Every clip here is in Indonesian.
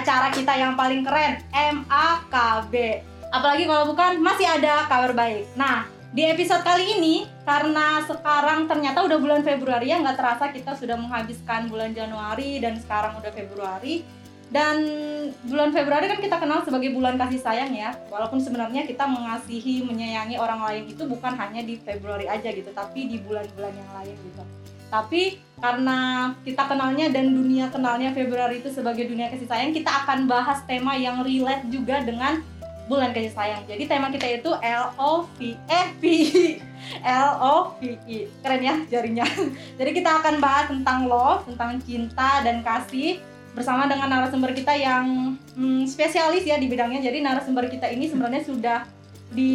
acara kita yang paling keren, MAKB. Apalagi kalau bukan masih ada kabar baik. Nah, di episode kali ini karena sekarang ternyata udah bulan Februari ya nggak terasa kita sudah menghabiskan bulan Januari dan sekarang udah Februari dan bulan Februari kan kita kenal sebagai bulan kasih sayang ya walaupun sebenarnya kita mengasihi menyayangi orang lain itu bukan hanya di Februari aja gitu tapi di bulan-bulan yang lain gitu tapi karena kita kenalnya dan dunia kenalnya Februari itu sebagai dunia kasih sayang kita akan bahas tema yang relate juga dengan bulan kasih sayang. Jadi tema kita itu L O V E. P L O V I keren ya jarinya. Jadi kita akan bahas tentang love tentang cinta dan kasih bersama dengan narasumber kita yang hmm, spesialis ya di bidangnya. Jadi narasumber kita ini sebenarnya sudah di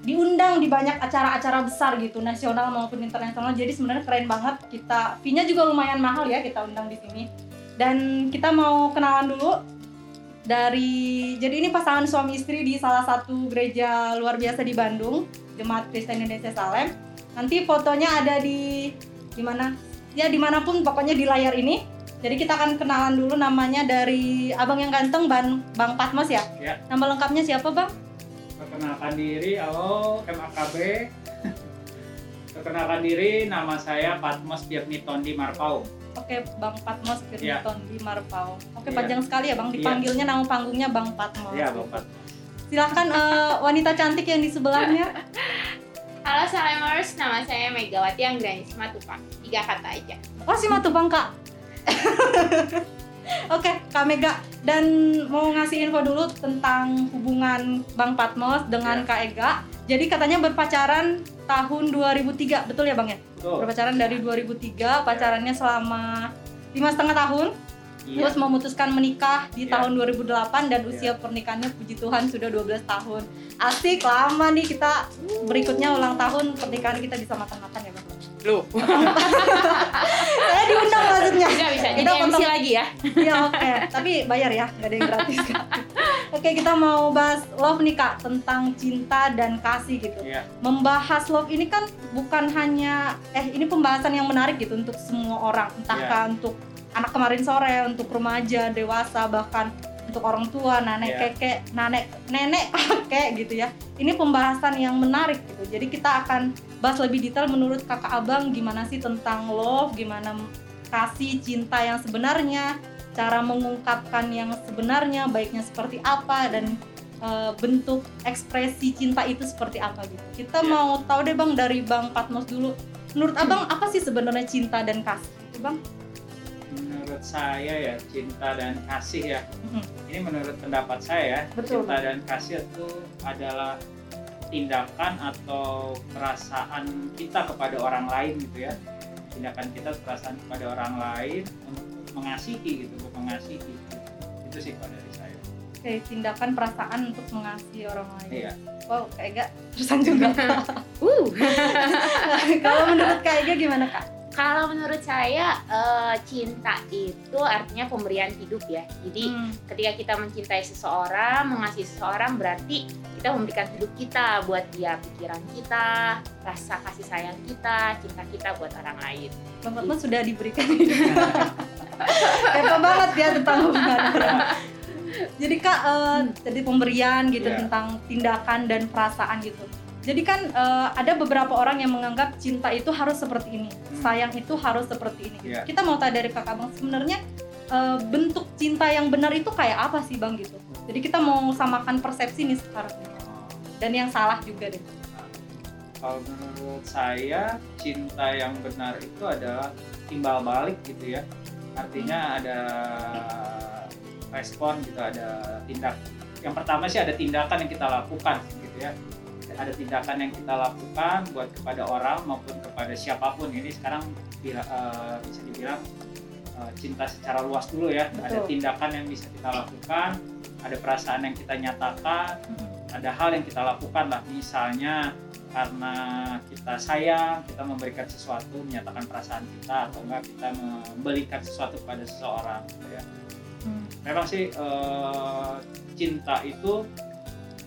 diundang di banyak acara-acara besar gitu, nasional maupun internasional. Jadi sebenarnya keren banget. Kita fee-nya juga lumayan mahal ya kita undang di sini. Dan kita mau kenalan dulu dari jadi ini pasangan suami istri di salah satu gereja luar biasa di Bandung, Jemaat Kristen Indonesia Salem. Nanti fotonya ada di di mana? Ya di mana pun pokoknya di layar ini jadi kita akan kenalan dulu namanya dari abang yang ganteng Bang Bang Patmos ya. Ya. Nama lengkapnya siapa bang? Perkenalkan diri, halo MAKB. Perkenalkan diri, nama saya Patmos Firnitondi Marpau. Oke Bang Patmos Ya. Firniton di Marpau. Oke Iya. panjang sekali ya bang. Iya. Dipanggilnya nama panggungnya Bang Patmos. Ya, Bapak. Silahkan eh, wanita cantik yang di sebelahnya. Halo Salemers, nama saya Megawati Anggrani Simatupang. Tiga kata aja. Oh si Matubang kak. Oke Kak Mega dan mau ngasih info dulu tentang hubungan Bang Patmos dengan Ya. Kak Ega. Jadi katanya berpacaran tahun 2003 betul ya bang ya? Betul. berpacaran dari 2003 pacarannya selama lima setengah tahun Iya. terus memutuskan menikah di Iya. tahun 2008 dan usia pernikahannya puji Tuhan sudah 12 tahun asik lama nih kita berikutnya ulang tahun pernikahan kita bisa makan-makan ya bang Lu. saya diundang maksudnya Bisa bisa. Jadi Kita MC lagi ya. Iya oke tapi bayar ya nggak ada yang gratis oke kita mau bahas love nih kak tentang cinta dan kasih gitu Iya. membahas love ini kan bukan hanya eh ini pembahasan yang menarik gitu untuk semua orang entah Iya. kah untuk anak kemarin sore untuk remaja dewasa bahkan untuk orang tua nenek Iya. kekek nenek nenek kakek gitu ya ini pembahasan yang menarik gitu jadi kita akan bahas lebih detail menurut kakak abang gimana sih tentang love gimana kasih cinta yang sebenarnya cara mengungkapkan yang sebenarnya baiknya seperti apa dan eh, bentuk ekspresi cinta itu seperti apa gitu. Kita Iya. mau tahu deh Bang dari Bang Patmos dulu. Menurut Abang apa sih sebenarnya cinta dan kasih? Itu Bang? Menurut saya ya cinta dan kasih ya. Mhm. Ini menurut pendapat saya ya. Betul. Cinta dan kasih itu adalah tindakan atau perasaan kita kepada orang lain gitu ya. Tindakan kita perasaan kepada orang lain untuk mengasihi gitu, untuk mengasihi. Itu sih kalau dari saya. Oke, tindakan perasaan untuk mengasihi orang lain. Iya. Wow, Kak Ega terusan juga. Uh. Kalau menurut Kak Ega gimana Kak? Kalau menurut saya eh, cinta itu artinya pemberian hidup ya. Jadi Hmm, ketika kita mencintai seseorang, mengasihi seseorang berarti kita memberikan hidup kita buat dia, pikiran kita, rasa kasih sayang kita, cinta kita buat orang lain. Bang Patmos sudah diberikan Kepo banget ya tentang hubungan orang. Jadi Kak, eh, jadi pemberian gitu Iya. tentang tindakan dan perasaan gitu. Jadi kan eh, ada beberapa orang yang menganggap cinta itu harus seperti ini, Hmm. sayang itu harus seperti ini. Iya. Kita mau tahu dari Kakak Bang sebenarnya eh, bentuk cinta yang benar itu kayak apa sih Bang gitu. Jadi kita mau samakan persepsi nih sekarang dan yang salah juga deh. Kalau menurut saya cinta yang benar itu adalah timbal balik gitu ya. Artinya ada respon gitu, ada tindak. Yang pertama sih ada tindakan yang kita lakukan gitu ya. Ada tindakan yang kita lakukan buat kepada orang maupun kepada siapa pun. Ini sekarang bila- eh, bisa dibilang eh, cinta secara luas dulu ya. Ada Betul. tindakan yang bisa kita lakukan, ada perasaan yang kita nyatakan, ada hal yang kita lakukan lah misalnya karena kita sayang kita memberikan sesuatu menyatakan perasaan kita atau enggak kita memberikan sesuatu kepada seseorang gitu ya Hmm. memang sih eh, cinta itu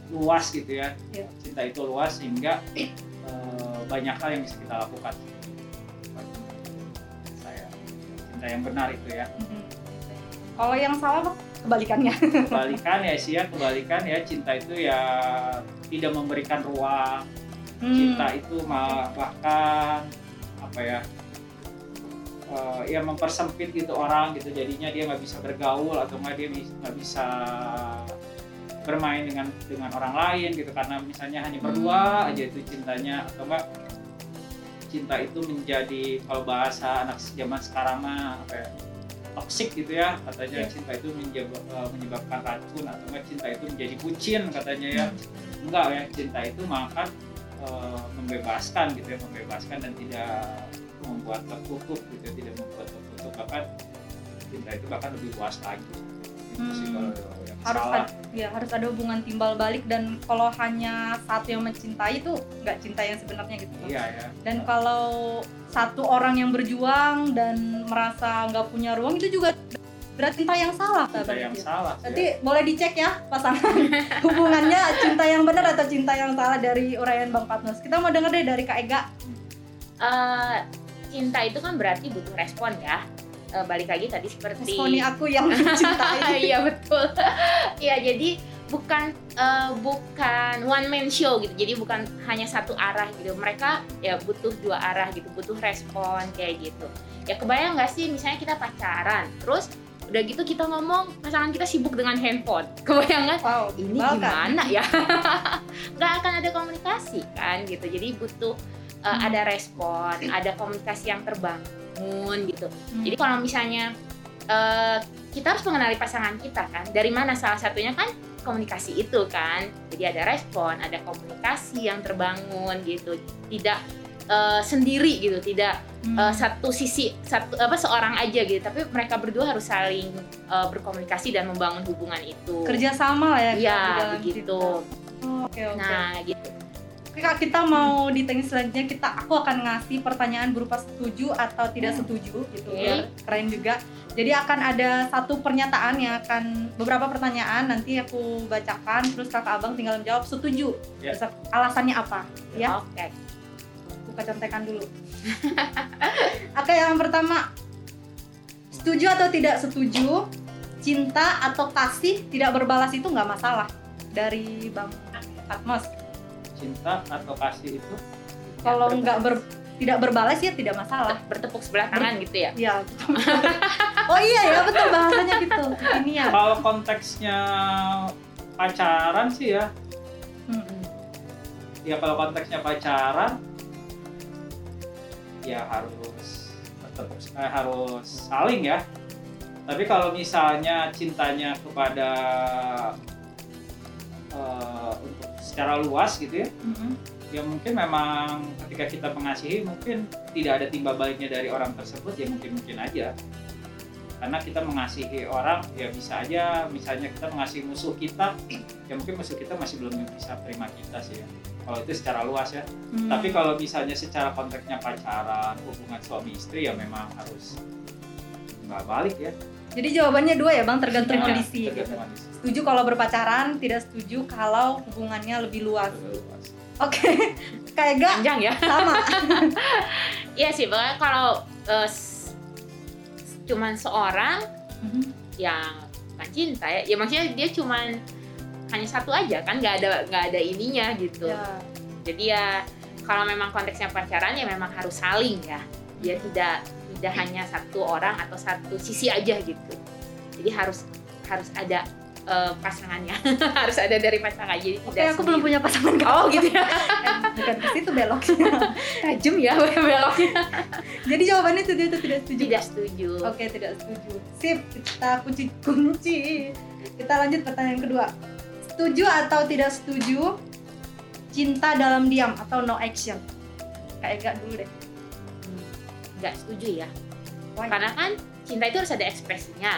luas gitu ya. Iya. cinta itu luas sehingga eh, banyak hal yang bisa kita lakukan. Saya cinta yang benar itu ya. Mhm. Kalau yang salah kebalikannya. Kebalikan ya sih ya kebalikan ya. Cinta itu ya tidak memberikan ruang. Hmm. cinta itu malah bahkan apa ya eh, ya mempersempit gitu orang gitu. Jadinya dia nggak bisa bergaul atau nggak dia nggak bisa bermain dengan dengan orang lain gitu karena misalnya hanya berdua Hmm. aja itu cintanya atau enggak cinta itu menjadi kalau bahasa anak zaman sekarang mah apa ya toksik gitu ya katanya Iya. cinta itu eh, menyebabkan racun atau enggak cinta itu menjadi bucin katanya ya Hmm. enggak ya cinta itu makan eh, membebaskan gitu ya membebaskan dan tidak membuat tertutup gitu ya, tidak membuat tertutup bahkan cinta itu bahkan lebih luas lagi sih Hmm. kalau yang harus salah ada, ya harus ada hubungan timbal balik dan kalau hanya satu yang mencintai itu nggak cinta yang sebenarnya gitu iya ya dan kalau satu orang yang berjuang dan merasa nggak punya ruang itu juga berarti cinta yang salah cinta berarti yang ya. salah sih Nanti ya. boleh dicek ya pasangan hubungannya cinta yang benar atau cinta yang salah dari uraian Bang Patnos. Kita mau denger deh dari Kak Ega. Eh, cinta itu kan berarti butuh respon ya. Eh, balik lagi tadi seperti Responi aku yang mencintai. Iya betul. Iya jadi bukan eh, bukan one man show gitu. Jadi bukan hanya satu arah gitu. Mereka ya butuh dua arah gitu, butuh respon kayak gitu. Ya kebayang nggak sih misalnya kita pacaran, terus udah gitu kita ngomong pasangan kita sibuk dengan handphone. Kebayang nggak? Wow, Ini bahkan. gimana ya? nggak akan ada komunikasi kan gitu. Jadi butuh eh, Hmm. ada respon, ada komunikasi yang terbangun gitu. Hmm. Jadi kalau misalnya eh, kita harus mengenali pasangan kita kan, dari mana salah satunya kan komunikasi itu kan. Jadi ada respon, ada komunikasi yang terbangun gitu, tidak eh, sendiri gitu, tidak Hmm. eh, satu sisi satu apa seorang aja gitu, tapi mereka berdua harus saling eh, berkomunikasi dan membangun hubungan itu. kerja sama lah ya. Iya begitu. Oh, Oke oke. Nah gitu. Oke Kak, kita mau di teknis selanjutnya kita aku akan ngasih pertanyaan berupa setuju atau tidak Hmm. setuju gitu Oke. biar keren juga. Jadi akan ada satu pernyataan yang akan beberapa pertanyaan nanti aku bacakan terus kakak abang tinggal menjawab setuju. Ya. Terus alasannya apa? Ya. Oke. buka contekan dulu. Oke, yang pertama. Setuju atau tidak setuju? Cinta atau kasih tidak berbalas itu nggak masalah. Dari Bang Patmos. Cinta atau kasih itu Kalau nggak ber, tidak berbalas ya tidak masalah. bertepuk sebelah tangan gitu ya. Iya. oh iya ya betul bahasanya gitu. Ini ya. kalau konteksnya pacaran sih ya Hmm. ya kalau konteksnya pacaran ya harus tetap eh, harus saling ya tapi kalau misalnya cintanya kepada eh, untuk secara luas gitu ya. Mhm. ya mungkin memang ketika kita mengasihi mungkin tidak ada timbal baliknya dari orang tersebut ya mungkin mungkin aja. Karena kita mengasihi orang ya bisa aja misalnya kita mengasihi musuh kita ya mungkin musuh kita masih belum bisa terima kita sih ya. Kalau itu secara luas ya. Hmm. tapi kalau misalnya secara konteksnya pacaran hubungan suami istri ya memang harus nggak balik ya Jadi jawabannya dua ya Bang tergantung Ya, kondisi. tergantung gitu. kondisi. Setuju kalau berpacaran, tidak setuju kalau hubungannya lebih luas. Oke. Kayak gak Panjang ya. sama. Iya sih, pokoknya kalau eh, s- cuman seorang Mhm. yang bukan cinta ya, ya maksudnya dia cuman hanya satu aja kan, nggak ada nggak ada ininya gitu. Ya. Jadi ya kalau memang konteksnya pacaran ya memang harus saling ya. Dia tidak tidak hanya satu orang atau satu sisi aja gitu. Jadi harus harus ada eh, pasangannya, harus ada dari pasangan. Jadi Oke, tidak aku belum sendiri. punya pasangan Oh gitu ya, bukan ke situ beloknya. tajam ya beloknya. Jadi jawabannya setuju atau tidak setuju? Tidak setuju. Oke, tidak setuju. Sip, kita kunci kunci. Kita lanjut pertanyaan kedua. Setuju atau tidak setuju cinta dalam diam atau no action? Kayak gak dulu deh. Nggak setuju ya. Why? karena kan cinta itu harus ada ekspresinya.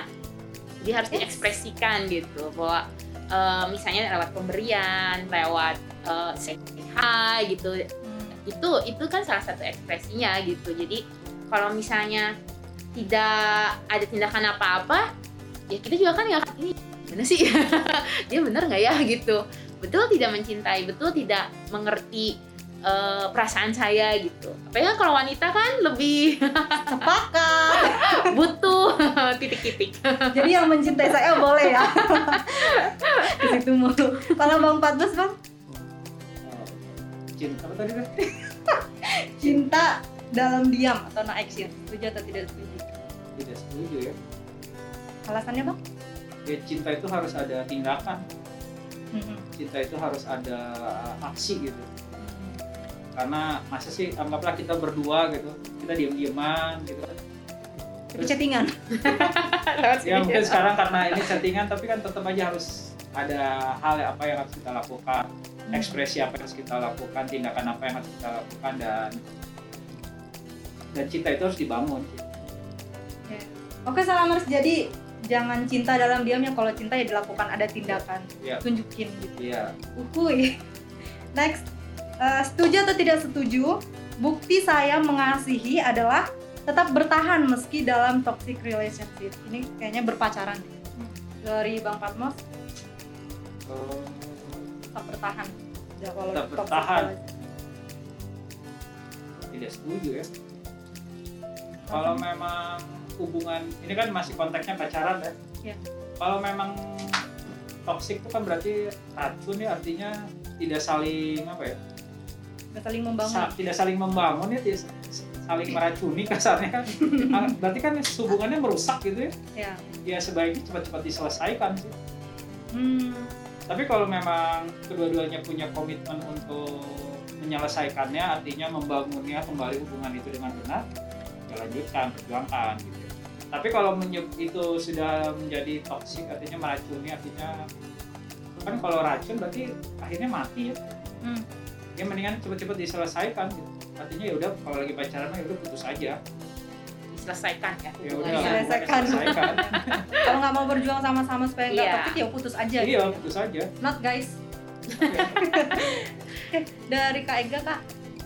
Jadi harus Yes. diekspresikan gitu bahwa eh, misalnya lewat pemberian lewat eh, say hi gitu. Hmm. itu itu kan salah satu ekspresinya gitu. Jadi kalau misalnya tidak ada tindakan apa-apa ya kita juga kan nggak ini bener sih? Dia bener nggak ya? Gitu. Betul tidak mencintai betul tidak mengerti eh, perasaan saya gitu apalagi kan kalau wanita kan lebih Sepakat. butuh titik kitik Jadi yang mencintai saya boleh ya. Ke situ mulu. Kalau Bang Patbus Bang, cinta apa tadi kan cinta dalam diam atau no action. Setuju atau tidak setuju? tidak setuju ya Alasannya Bang? ya cinta itu harus ada tindakan cinta itu harus ada aksi gitu karena masa sih anggaplah kita berdua gitu kita diem dieman gitu kan Tapi chattingan. ya mungkin sekarang karena ini settingan tapi kan tetap aja harus ada hal yang- apa yang harus kita lakukan ekspresi apa yang harus kita lakukan tindakan apa yang harus kita lakukan dan dan cinta itu harus dibangun Oke Salamers, jadi jangan cinta dalam diamnya. Kalau cinta ya dilakukan ada tindakan, Iya. tunjukin gitu. iya Uhuy. Next, Eh, setuju atau tidak setuju? Bukti saya mengasihi adalah tetap bertahan meski dalam toxic relationship. Ini kayaknya berpacaran. Dari Bang Patmos, tetap bertahan. Ya, kalau Tetap toxic bertahan. tidak setuju ya kalau memang hubungan ini kan masih konteksnya pacaran ya Iya. kalau memang toksik itu kan berarti racun ya artinya tidak saling apa ya Nggak saling membangun. sa- tidak saling membangun ya tidak saling meracuni kasarnya kan Ah, berarti kan hubungannya merusak gitu ya ya. ya sebaiknya cepat-cepat diselesaikan sih Hmm. tapi kalau memang kedua-duanya punya komitmen untuk menyelesaikannya artinya membangunnya kembali hubungan itu dengan benar ya lanjutkan perjuangkan gitu tapi kalau itu sudah menjadi toksik artinya meracuni artinya kan kalau racun berarti akhirnya mati ya Hmm. Ya mendingan cepat-cepat diselesaikan gitu artinya ya udah kalau lagi pacaran mah ya udah putus aja selesaikan ya ya udah hubungannya. Selesaikan. selesaikan Kalau nggak mau berjuang sama-sama supaya nggak toxic ya putus aja. iya gitu ya. putus aja Not guys. Dari Kak Ega Kak.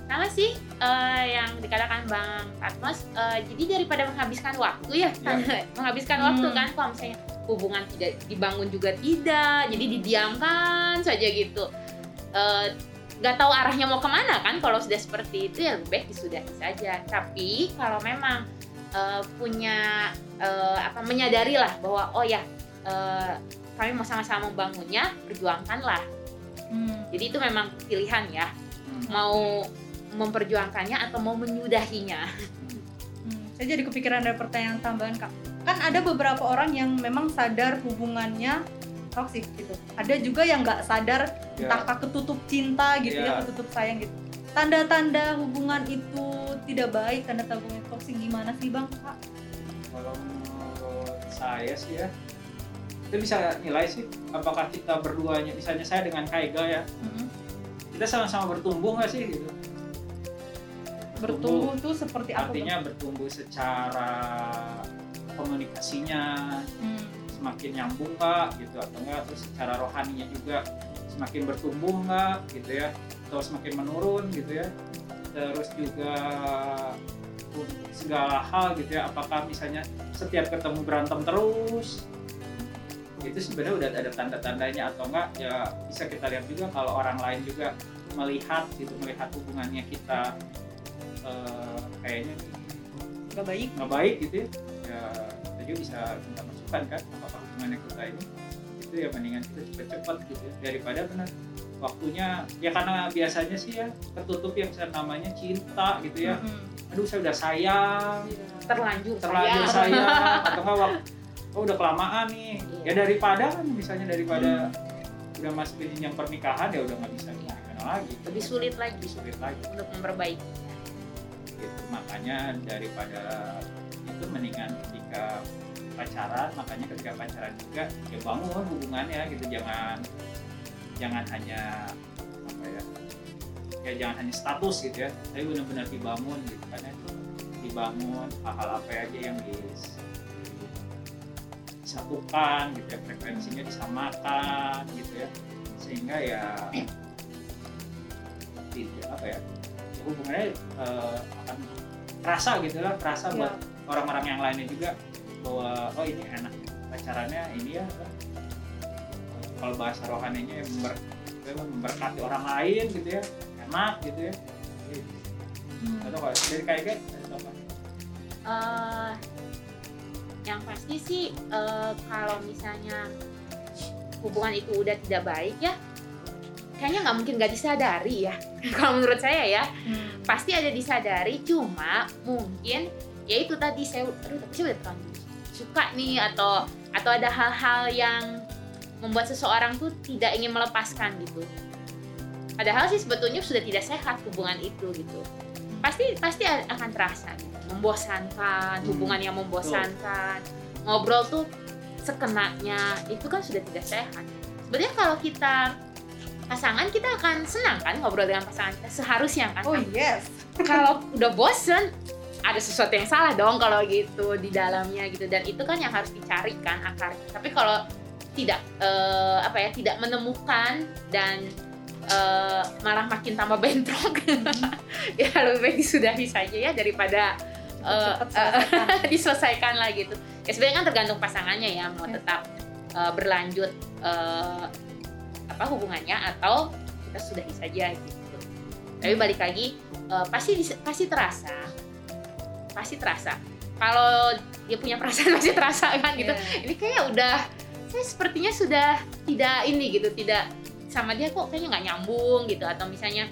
sama sih eh, yang dikatakan Bang Patmos eh, jadi daripada menghabiskan waktu ya menghabiskan Hmm. waktu kan kalau misalnya hubungan tidak dibangun juga tidak jadi didiamkan saja gitu Eh, nggak tahu arahnya mau ke mana kan kalau sudah seperti itu ya lebih baik disudahi saja tapi kalau memang eh, punya eh, apa menyadari lah bahwa oh ya eh, kami mau sama-sama membangunnya perjuangkanlah Hmm. jadi itu memang pilihan ya Hmm. mau memperjuangkannya atau mau menyudahinya. Hmm, saya jadi kepikiran ada pertanyaan tambahan kak. Kan ada beberapa orang yang memang sadar hubungannya toksik gitu. Ada juga yang nggak sadar, Ya. entah kak ketutup cinta gitu ya, Ya. ketutup sayang gitu. Tanda-tanda hubungan itu tidak baik, tanda-tanda hubungan toksik gimana sih bang kak? Kalau menurut saya sih ya, kita bisa nilai sih apakah kita berduanya, misalnya saya dengan Kaiga ya, Mhm. kita sama-sama bertumbuh nggak sih gitu? Bertumbuh tuh seperti apa? Bang? Artinya bertumbuh secara komunikasinya Hmm. Semakin nyambung nggak gitu. Atau enggak terus secara rohaninya juga semakin bertumbuh nggak gitu ya. Atau semakin menurun gitu ya. Terus juga segala hal gitu ya. Apakah misalnya setiap ketemu berantem terus itu sebenarnya udah ada tanda-tandanya atau enggak ya bisa kita lihat juga kalau orang lain juga melihat gitu melihat hubungannya kita eh, kayaknya Gak baik. nggak baik gitu ya. Ya kita juga bisa minta masukan kan? Apakah hubungannya kita ini itu ya mendingan kita cepet-cepet gitu ya. Daripada benar waktunya ya karena biasanya sih ya tertutup yang saya namanya cinta gitu ya. Mhm. aduh saya udah sayang. Terlanjur, terlanjur sayang. sayang. Atau enggak wak- oh udah kelamaan nih. Ya daripada kan misalnya daripada udah masuk ke jenjang pernikahan ya udah nggak bisa gimana lagi. Lebih sulit lagi. Lebih sulit lagi. Untuk memperbaiki. gitu. Makanya daripada itu mendingan ketika pacaran makanya ketika pacaran juga ya bangun hubungannya gitu. Jangan jangan hanya apa ya ya jangan hanya status gitu ya. Tapi benar-benar dibangun gitu kan ya. Dibangun hal-hal apa aja yang dis- disatukan gitu ya. Frekuensinya disamakan gitu ya. Sehingga ya tidak apa ya ya hubungannya eh, akan terasa gitu lah. Terasa Ya. buat orang-orang yang lainnya juga bahwa oh ini enak. Pacarannya ini ya kalau bahasa rohaninya ya member, memberkati orang lain gitu ya enak gitu ya. Hmm. atau kalau dari kayak kayak apa? Eh, yang pasti sih eh, kalau misalnya hubungan itu udah tidak baik ya kayaknya nggak mungkin nggak disadari ya. Kalau menurut saya ya Hmm. pasti ada disadari cuma mungkin ya itu tadi saya aduh tapi saya udah terlanjur suka nih atau atau ada hal-hal yang membuat seseorang tuh tidak ingin melepaskan gitu. Padahal sih sebetulnya sudah tidak sehat hubungan itu gitu. Pasti pasti a- akan terasa gitu. membosankan Hmm, hubungan yang membosankan ngobrol tuh sekenanya itu kan sudah tidak sehat. Sebenarnya kalau kita pasangan kita akan senang kan ngobrol dengan pasangan kita seharusnya kan. Oh yes. kalau udah bosen ada sesuatu yang salah dong kalau gitu di dalamnya gitu. Dan itu kan yang harus dicarikan akarnya tapi kalau tidak eh, apa ya tidak menemukan dan eh, malah makin tambah bentrok ya lebih baik disudahi saja ya daripada Cepet selesaikan. diselesaikan lah gitu. Ya sebenarnya kan tergantung pasangannya ya mau Ya. tetap eh, berlanjut eh, apa hubungannya atau kita sudahi saja gitu. Tapi balik lagi eh, pasti pasti terasa pasti terasa. Kalau dia punya perasaan pasti terasa kan gitu. Iya. ini kayaknya udah saya sepertinya sudah tidak ini gitu. Tidak sama dia kok kayaknya nggak nyambung gitu. Atau misalnya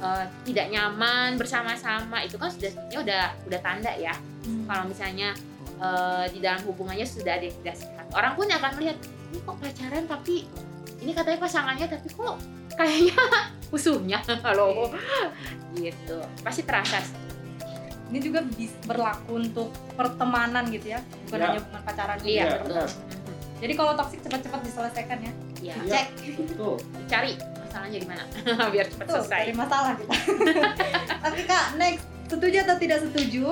eh, tidak nyaman bersama-sama itu kan sudah sebenarnya udah udah tanda ya. Hmm. kalau misalnya eh, di dalam hubungannya sudah ada yang tidak sehat. Orang pun akan melihat ini kok pacaran tapi ini katanya pasangannya tapi kok kayaknya musuhnya. Loh gitu. Pasti terasa sih. Ini juga bisa berlaku untuk pertemanan gitu ya, bukan Ya. hanya hubungan pacaran. iya Iya, betul benar. Mhm. Jadi kalau toksik cepat-cepat diselesaikan ya. Iya. Iya. Cek. betul cari masalahnya di mana biar cepat Tuh, selesai dari masalah kita. Tapi Kak, next, setuju atau tidak setuju?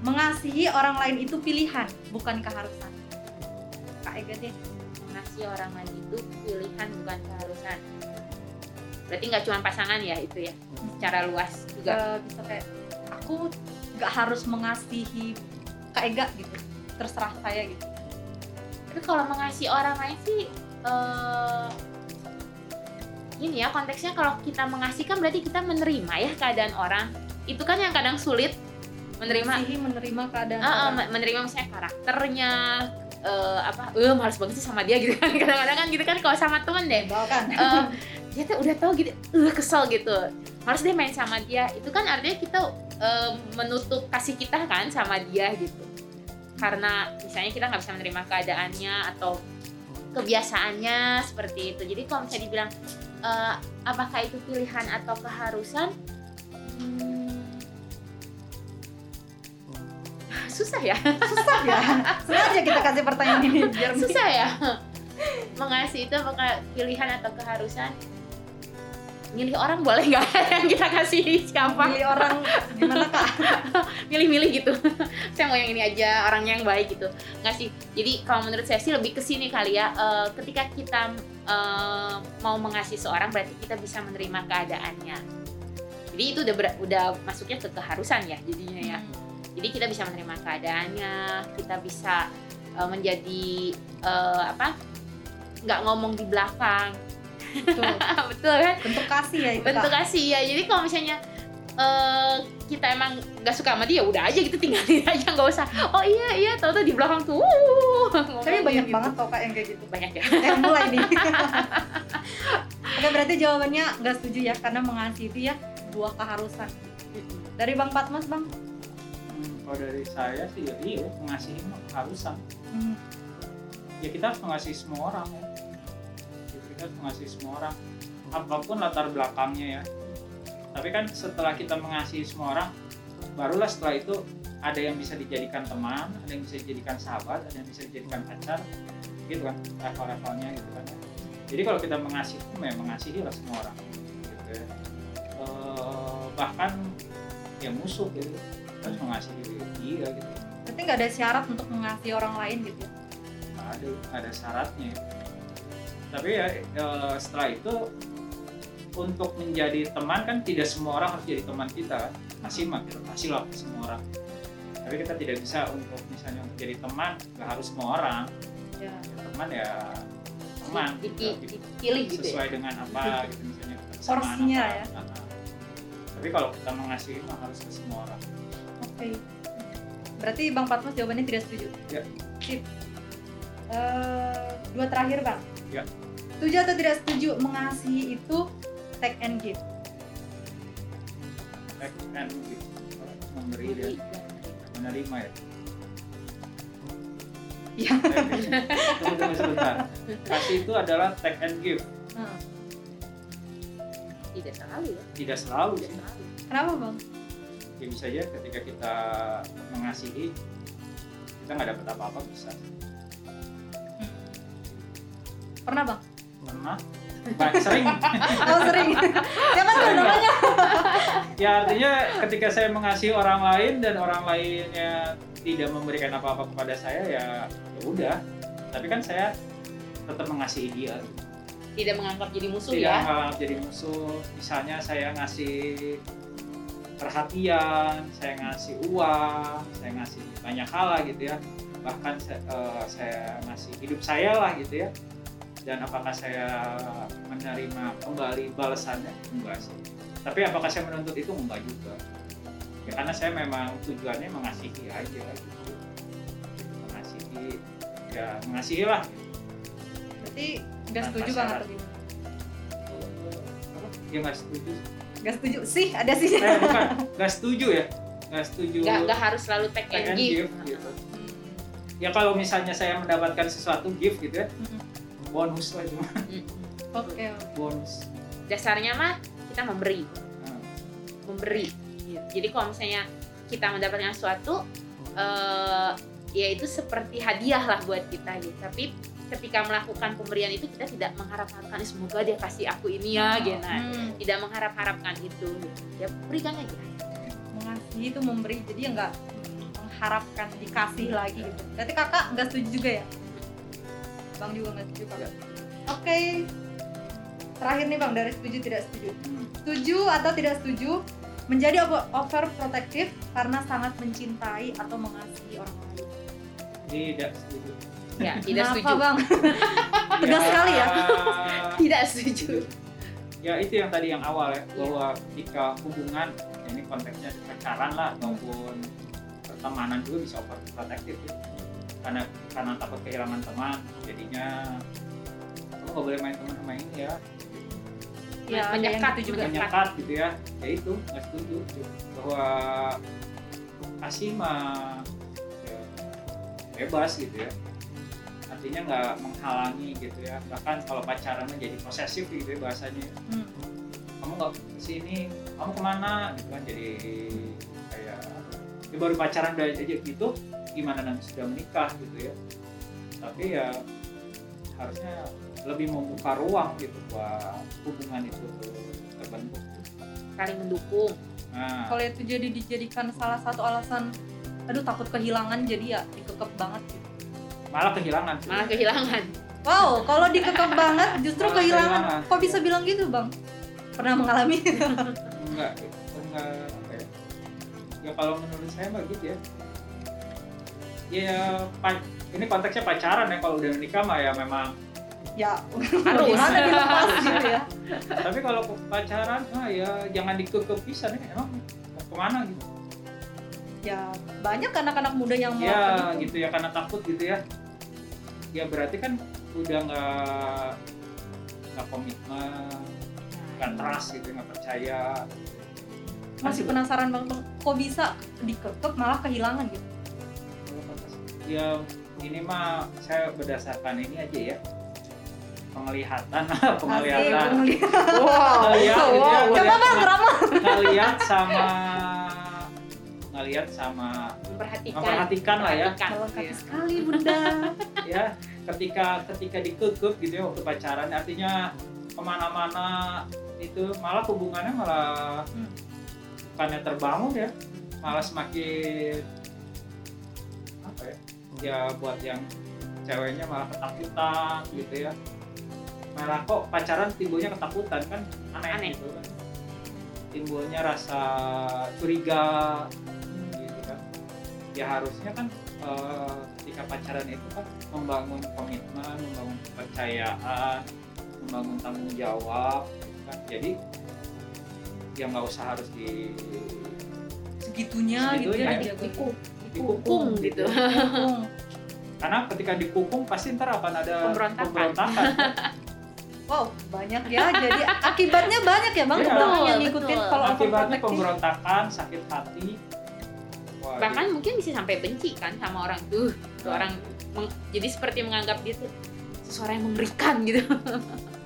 Mengasihi orang lain itu pilihan, bukan keharusan. Kak Ega deh. ngasih orang lain itu pilihan bukan keharusan berarti nggak cuma pasangan ya itu ya secara luas juga Gak bisa kayak aku nggak harus mengasihi Kak Ega gitu. Terserah saya gitu. tapi kalau mengasihi orang lain sih eh, ini ya konteksnya kalau kita mengasihi kan berarti kita menerima ya keadaan orang itu kan yang kadang sulit menerima Mengasihi, menerima keadaan. Orang. me- menerima misalnya karakternya eh, apa eh males banget sih sama dia gitu kan kadang-kadang kan gitu kan kalau sama temen deh kan. eh, dia tuh udah tahu gitu uh kesel gitu harus deh main sama dia itu kan artinya kita eh, menutup kasih kita kan sama dia gitu. Karena misalnya kita nggak bisa menerima keadaannya atau kebiasaannya seperti itu. Jadi kalau misalnya dibilang eh, apakah itu pilihan atau keharusan? Hmm, susah ya? Susah ya. Sengaja kita kasih pertanyaan ini biar susah ya? Mengasihi itu apakah pilihan atau keharusan milih orang boleh nggak? Yang kita kasih siapa? Pilih orang gimana Kak? milih-milih gitu. Saya mau yang ini aja orangnya yang baik gitu. Nggak sih. Jadi kalau menurut saya sih lebih ke sini kali ya. Eh, ketika kita eh, mau mengasihi seorang berarti kita bisa menerima keadaannya. Jadi itu udah ber- udah masuknya ke keharusan ya jadinya ya. Jadi kita bisa menerima keadaannya kita bisa eh, menjadi eh, apa? Nggak ngomong di belakang Betul kan bentuk kasih ya itu bentuk Kak. kasih ya jadi kalau misalnya eh, kita emang nggak suka sama dia udah aja gitu tinggalin aja nggak usah oh iya iya tahu tuh di belakang tuh wuh, Tapi banyak gitu. banget kok Kak yang kayak gitu. banyak ya Eh mulai nih. Oke berarti jawabannya nggak setuju ya karena mengasihi itu ya buah keharusan. Dari Bang Patmas Bang. Hmm, kalau dari saya sih ya iya mengasihi keharusan Hmm. ya kita harus mengasihi semua orang ya kita mengasihi semua orang apa pun latar belakangnya ya tapi kan setelah kita mengasihi semua orang barulah setelah itu ada yang bisa dijadikan teman ada yang bisa dijadikan sahabat ada yang bisa dijadikan pacar gitu kan level-levelnya gitu kan jadi kalau kita mengasihi ya mengasihi lah semua orang gitu ya. Eh, bahkan ya musuh gitu kita harus mengasihi dia gitu Berarti nggak ada syarat untuk mengasihi orang lain gitu. nggak ada nggak ada syaratnya tapi ya eh, setelah itu untuk menjadi teman kan tidak semua orang harus jadi teman kita masih mah kita kasih lah semua orang tapi kita tidak bisa untuk misalnya untuk jadi teman nggak harus semua orang Ya. teman ya teman Dipi- gitu. dipilih gitu ya sesuai dengan apa gitu misalnya Porsinya apa. ya. Nah, tapi kalau kita mengasihi mah harus ke semua orang Oke. Berarti Bang Patmos jawabannya tidak setuju. Ya. Sip. Eh, dua terakhir Bang. Ya. Setuju atau tidak setuju mengasihi itu take and give? Take and give. memberi dan menerima ya Iya. tunggu tunggu sebentar kasih itu adalah take and give Nah, tidak selalu ya tidak selalu tidak selalu Kenapa Bang? ya bisa aja ketika kita mengasihi kita nggak dapat apa-apa bisa Pernah Bang? pernah. Banyak sering. Oh sering. Siapa tuh namanya? ya artinya ketika saya mengasihi orang lain dan orang lainnya tidak memberikan apa-apa kepada saya ya ya udah. Tapi kan saya tetap mengasihi dia. Tidak menganggap jadi musuh tidak ya? menganggap jadi musuh. Misalnya saya ngasih perhatian saya ngasih uang saya ngasih banyak hal lah gitu ya. Bahkan saya, eh, saya ngasih hidup saya lah gitu ya dan apakah saya menerima kembali balasannya? Enggak sih. Tapi apakah saya menuntut itu? Enggak juga. Ya karena saya memang tujuannya mengasihi aja gitu. Mengasihi ya mengasihi lah. Berarti nggak setuju Bang syarat. atau gimana? apa? Ya nggak setuju Nggak setuju. Sih ada sih. eh bukan. Nggak setuju ya? Nggak setuju. Nggak harus selalu take take and and give, give gitu. Ya kalau misalnya saya mendapatkan sesuatu gift gitu ya. Mm-mm. Bonus lah cuma. Oke. bonus dasarnya mah kita memberi Nah, memberi jadi kalau misalnya kita mendapatkan sesuatu eh ya itu seperti hadiah lah buat kita gitu tapi ketika melakukan pemberian itu kita tidak mengharap-harapkan "Eh, semoga dia kasih aku ini ya Oh. gitu Nah, Hmm, tidak mengharap-harapkan itu gitu. ya berikan aja mengasihi itu memberi jadi ya nggak mengharapkan dikasih lagi gitu. Berarti kakak nggak setuju juga ya? Bang juga nggak setuju kakak. Oke. Terakhir nih bang dari setuju tidak setuju. hmm. Setuju atau tidak setuju menjadi over- overprotective karena sangat mencintai atau mengasihi orang lain. tidak setuju ya tidak Kenapa setuju bang? Tegas sekali ya. tidak setuju ya itu yang tadi yang awal ya bahwa ketika hubungan ya ini konteksnya pacaran lah ataupun pertemanan juga bisa overprotective ya karena karena takut kehilangan teman jadinya kamu nggak boleh main teman sama ini ya Ya, menyekat gitu juga. menyekat. gitu ya ya itu nggak setuju bahwa kasih mah ya, bebas gitu ya artinya nggak menghalangi gitu ya bahkan kalau pacaran menjadi posesif gitu ya bahasanya Hmm. kamu nggak ke sini kamu ke mana gitu kan jadi ya baru pacaran udah aja gitu gimana nanti sudah menikah gitu ya tapi ya harusnya lebih membuka ruang gitu buat hubungan itu terbentuk saling mendukung nah Kalau itu jadi dijadikan salah satu alasan, aduh takut kehilangan jadi ya dikekep banget gitu. malah kehilangan sih. malah kehilangan Wow, kalau dikekep banget justru Malah kehilangan. kehilangan. Kok bisa bilang gitu bang? Pernah mengalami? enggak enggak ya ya kalau menurut saya mah gitu ya ya ini konteksnya pacaran ya kalau udah menikah mah ya memang ya, Harus. gimana dilepas gitu ya? tapi kalau pacaran ah ya jangan dikekep pisan ya emang mau ke mana gitu Ya banyak anak-anak muda yang ya melakukan itu. gitu ya karena takut gitu ya ya berarti kan udah nggak nggak komitmen nggak trust gitu nggak percaya Masih penasaran bang, Bang, kok bisa dikekep malah kehilangan gitu? ya ini mah saya berdasarkan ini aja ya penglihatan penglihatan penglihatan. wow gitu ya, Coba ngeliat- bang, ramah. ngeliat sama ngeliat sama memperhatikan memperhatikan lah ya Memperhatikan, iya. sekali bunda. ya ketika ketika dikekep gitu ya waktu pacaran artinya ke mana-mana itu malah hubungannya malah Hmm. Bukannya terbangun ya malah semakin apa ya ya buat yang ceweknya malah ketakutan gitu ya. Malah kok pacaran timbulnya ketakutan kan aneh, Aneh. gitu kan. Timbulnya rasa curiga gitu kan. Ya harusnya kan eh, ketika pacaran itu kan membangun komitmen membangun kepercayaan membangun tanggung jawab gitu kan. Jadi ya nggak usah harus di Segitunya gitu ya Di- dijaga. diku- dikukung gitu. Dikukung. karena ketika dikukung pasti ntar akan ada Pemberontakan. pemberontakan. Wow, banyak ya. Jadi akibatnya banyak ya bang. Iya. Kebanyakan yang ngikutin betul. kalau akibatnya pemberontakan sakit hati Wah, Bahkan mungkin bisa sampai benci kan sama orang tuh. gitu. Tuh orang meng- jadi seperti menganggap dia tuh seseorang yang mengerikan gitu.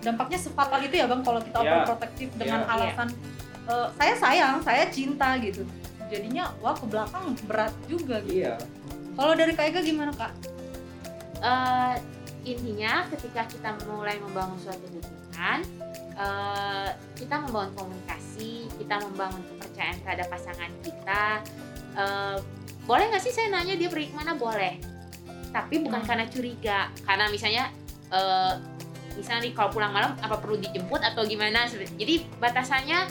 Dampaknya sefatal itu ya bang kalau kita Iya. overprotective dengan Iya. alasan "Eh, saya sayang, saya cinta gitu. Jadinya wah ke belakang berat juga gitu. iya Kalau dari Kak Ega gimana kak? eh intinya ketika kita mulai membangun suatu hubungan eh, kita membangun komunikasi kita membangun kepercayaan terhadap pasangan kita eh, boleh nggak sih saya nanya dia pergi ke mana boleh tapi bukan Hmm. karena curiga karena misalnya eh, misalnya nih kalau pulang malam apa perlu dijemput atau gimana jadi batasannya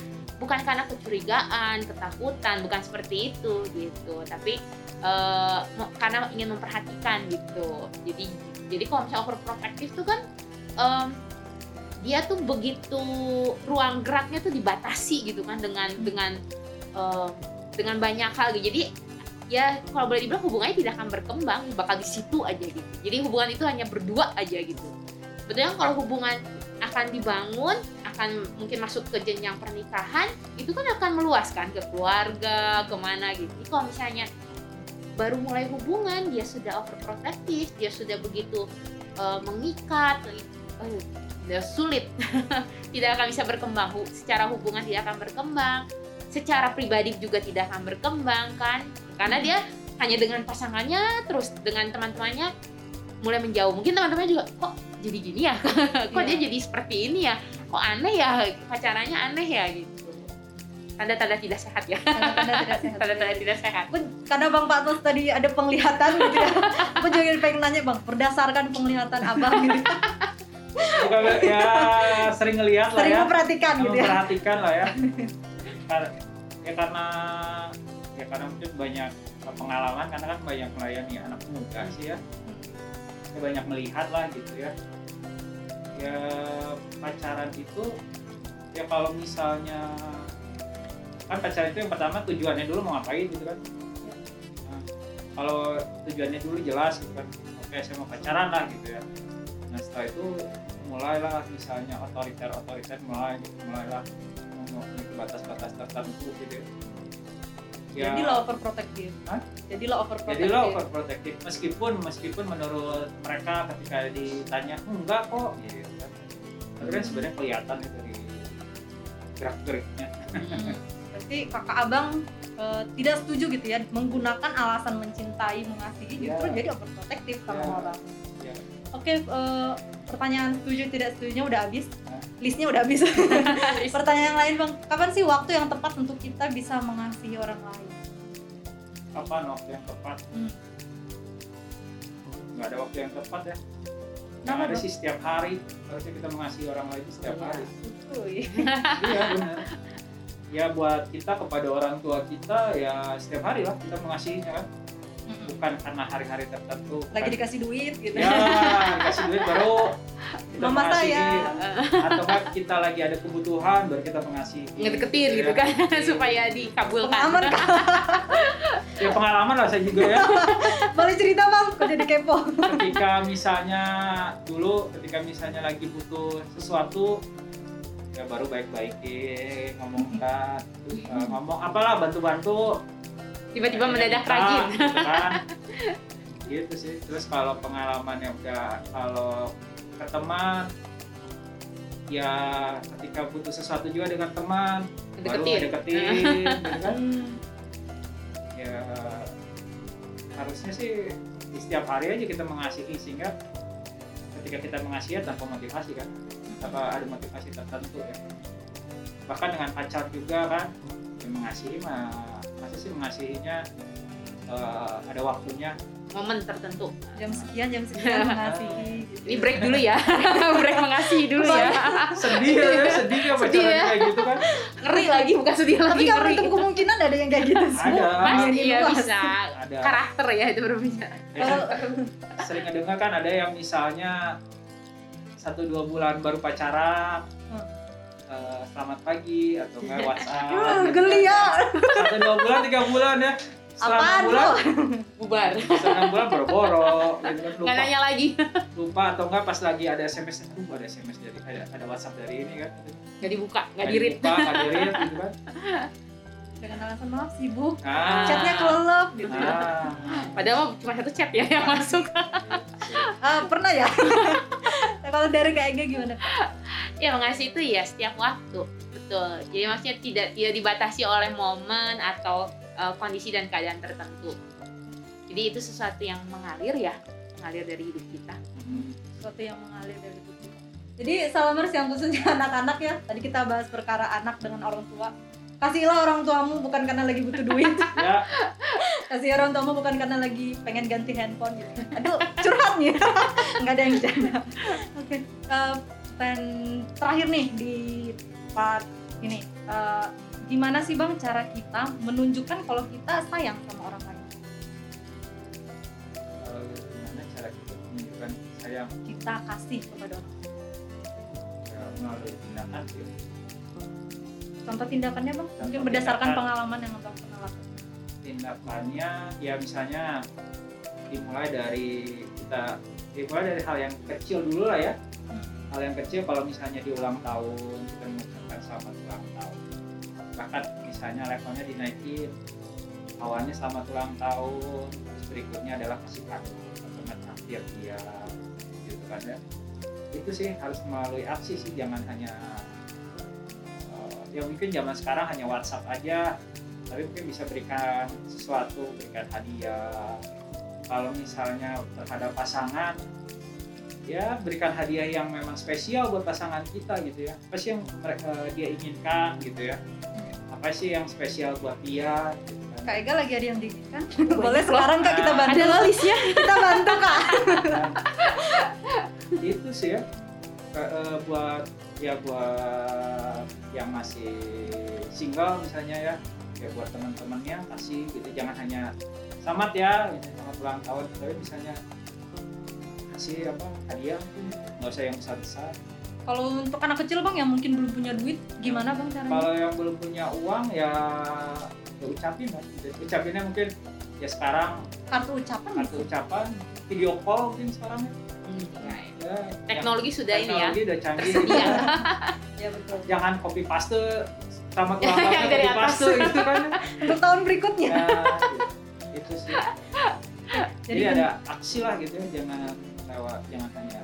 bukan karena kecurigaan ketakutan bukan seperti itu gitu. Tapi mo- karena ingin memperhatikan gitu. Jadi jadi kalau misalnya overprotective tuh kan em, dia tuh begitu ruang geraknya tuh dibatasi gitu kan dengan dengan em, dengan banyak hal gitu. Jadi ya kalau boleh dibilang hubungannya tidak akan berkembang bakal di situ aja gitu. Jadi hubungan itu hanya berdua aja gitu. Sebetulnya kalau hubungan akan dibangun akan mungkin masuk ke jenjang pernikahan itu kan akan meluaskan ke keluarga ke mana gitu. Jadi kalau misalnya baru mulai hubungan dia sudah overprotective dia sudah begitu eh, mengikat udah sulit. Tidak akan bisa berkembang. Secara hubungan tidak akan berkembang. Secara pribadi juga tidak akan berkembang kan. Karena dia hanya dengan pasangannya terus dengan teman-temannya mulai menjauh. Mungkin teman-temannya juga kok jadi gini ya? Kok Iya. dia jadi seperti ini ya kok aneh ya? Pacarannya aneh ya? Gitu. Tanda-tanda tidak sehat ya. Tanda-tanda tidak sehat. tanda-tanda tidak sehat. Pun karena Bang Patus tadi ada penglihatan gitu ya. Aku juga pengen nanya Bang, berdasarkan penglihatan Abang gitu. Ya sering ngelihat lah Sering ya. memperhatikan gitu ya. memperhatikan lah ya. Ya karena ya karena mungkin banyak pengalaman karena kan banyak melayani anak muda sih ya. Ya banyak melihat lah gitu ya ya pacaran itu ya kalau misalnya kan pacaran itu yang pertama tujuannya dulu mau ngapain gitu kan Nah, kalau tujuannya dulu jelas gitu kan oke saya mau pacaran lah gitu ya nah setelah itu mulailah misalnya otoriter otoriter mulai gitu, mulailah memiliki batas-batas tertentu gitu ya. ya Jadilah overprotective. Hah? Jadilah overprotective. jadilah overprotective meskipun meskipun menurut mereka ketika ditanya enggak kok gitu kan tapi kan sebenarnya kelihatan dari gerak geriknya Hmm. Berarti kakak abang eh, tidak setuju gitu ya menggunakan alasan mencintai, mengasihi justru Ya. jadi overprotective sama Ya. orang. Ya. Oke, eh, pertanyaan setuju tidak setujunya udah habis. Nah. Listnya udah habis. pertanyaan yang lain bang, kapan sih waktu yang tepat untuk kita bisa mengasihi orang lain? kapan waktu yang tepat Hmm. nggak ada waktu yang tepat ya Kenapa, ada sih setiap hari harusnya kita mengasihi orang lain setiap Iya. hari. iya benar. Ya buat kita kepada orang tua kita ya setiap hari lah kita mengasihinya kan bukan karena hari-hari tertentu Lagi bukan- dikasih duit gitu. ya dikasih duit baru kita Mama mengasihi. saya. atau kan kita lagi ada kebutuhan baru kita mengasihi ngedeketin gitu ya. kan Iya. supaya dikabulkan Pengalaman ya pengalaman lah saya juga ya boleh cerita bang? Kok jadi kepo? ketika misalnya dulu ketika misalnya lagi butuh sesuatu ya baru baik-baikin ngomongkan eh, ngomong apalah bantu-bantu tiba-tiba mendadak rajin. gitu kan. Gitu sih. Terus kalau pengalamannya udah kalau ke teman ya ketika butuh sesuatu juga dengan teman baru deketin deketin gitu kan. Ya harusnya sih di setiap hari aja kita mengasihi sehingga ketika kita mengasihi ya tanpa motivasi kan. Tanpa ada motivasi tertentu ya. Bahkan dengan pacar juga kan ya mengasihi mah masa sih mengasihinya eh, ada waktunya momen tertentu Jam sekian, jam sekian mengasihi. gitu. ini break dulu ya break mengasihi dulu ya sedih ya sedih ya Sedih pacaran ya. kayak gitu kan ngeri lagi bukan sedih Tapi lagi nggak ngeri menutup kemungkinan ada yang kayak gitu sih. Ada. pasti ya bisa ada karakter ya itu berbeda ya kan sering ngedengar kan ada yang misalnya satu dua bulan baru pacaran Eh, selamat pagi atau enggak WhatsApp Wah, gitu geli kan. ya. satu dua bulan tiga bulan ya. Setelah Apaan bulan. bubar. Enam bulan boro-boro gitu kan. Nggak lupa. nanya lagi. Lupa atau enggak pas lagi ada SMS aduh ada SMS dari ada, ada WhatsApp dari ini kan. Nggak dibuka nggak Nggak dirit. dibuka, nggak di-read gitu kan Dengan alasan maaf sibuk, ah, chatnya kelelep gitu. ah, padahal cuma satu chat ya yang masuk Ah, pernah ya? Nah, Kalau dari Ega gimana? ya mengasih itu ya setiap waktu betul jadi maksudnya tidak tidak dibatasi oleh momen atau uh, kondisi dan keadaan tertentu jadi itu sesuatu yang mengalir ya mengalir dari hidup kita Hmm. Sesuatu yang mengalir dari hidup kita. Jadi salamers yang khususnya anak-anak ya. Tadi kita bahas perkara anak dengan orang tua. Kasihlah orang tuamu bukan karena lagi butuh duit. ya Kasih orang tuamu bukan karena lagi pengen ganti handphone gitu. Aduh, curhat nih. Nggak ada yang bercanda. Oke. eh, dan terakhir nih di part ini eh, gimana sih bang cara kita menunjukkan kalau kita sayang sama orang lain eh, gimana cara kita menunjukkan sayang kita kasih kepada orang lain. ya, melalui tindakan gitu. Contoh tindakannya bang? Mungkin Contoh berdasarkan tindakan. pengalaman yang abang pernah lakukan. Tindakannya ya misalnya dimulai dari kita dimulai dari hal yang kecil dulu lah ya. Hal yang kecil kalau misalnya di ulang tahun kita mengucapkan selamat ulang tahun. Bahkan misalnya levelnya dinaikin awalnya selamat ulang tahun terus berikutnya adalah kasih kartu atau traktir dia gitu kan ya. Itu sih harus melalui aksi sih jangan hanya ya mungkin zaman sekarang hanya WhatsApp aja tapi mungkin bisa berikan sesuatu berikan hadiah. Kalau misalnya terhadap pasangan ya berikan hadiah yang memang spesial buat pasangan kita gitu ya. Apa sih yang mereka dia inginkan gitu ya? Apa sih yang spesial buat dia gitu kan. kak Ega lagi ada yang diinginkan? Boleh sekarang kak kita bantu. ada listnya. Kita bantu kak. Dan itu sih ya. Eh, buat ya buat yang masih single misalnya ya. Ya buat teman-temannya kasih gitu. Jangan hanya selamat ya gitu, selamat ulang tahun. Tapi misalnya kasih apa hadiah. Nggak usah yang besar besar kalau untuk anak kecil bang yang mungkin belum punya duit gimana bang caranya? kalau yang belum punya uang ya ya ucapin lah gitu. ucapinnya mungkin ya sekarang. Kartu ucapan kartu bisa ucapan video call mungkin sekarang. Ya teknologi sudah ini ya. teknologi udah canggih. Tersedia. Ya betul. Jangan copy paste sama dari copy atas. paste gitu kan. Untuk tahun berikutnya. Ya gitu. itu sih. Jadi, Jadi ada aksi lah gitu ya jangan lewat jangan hanya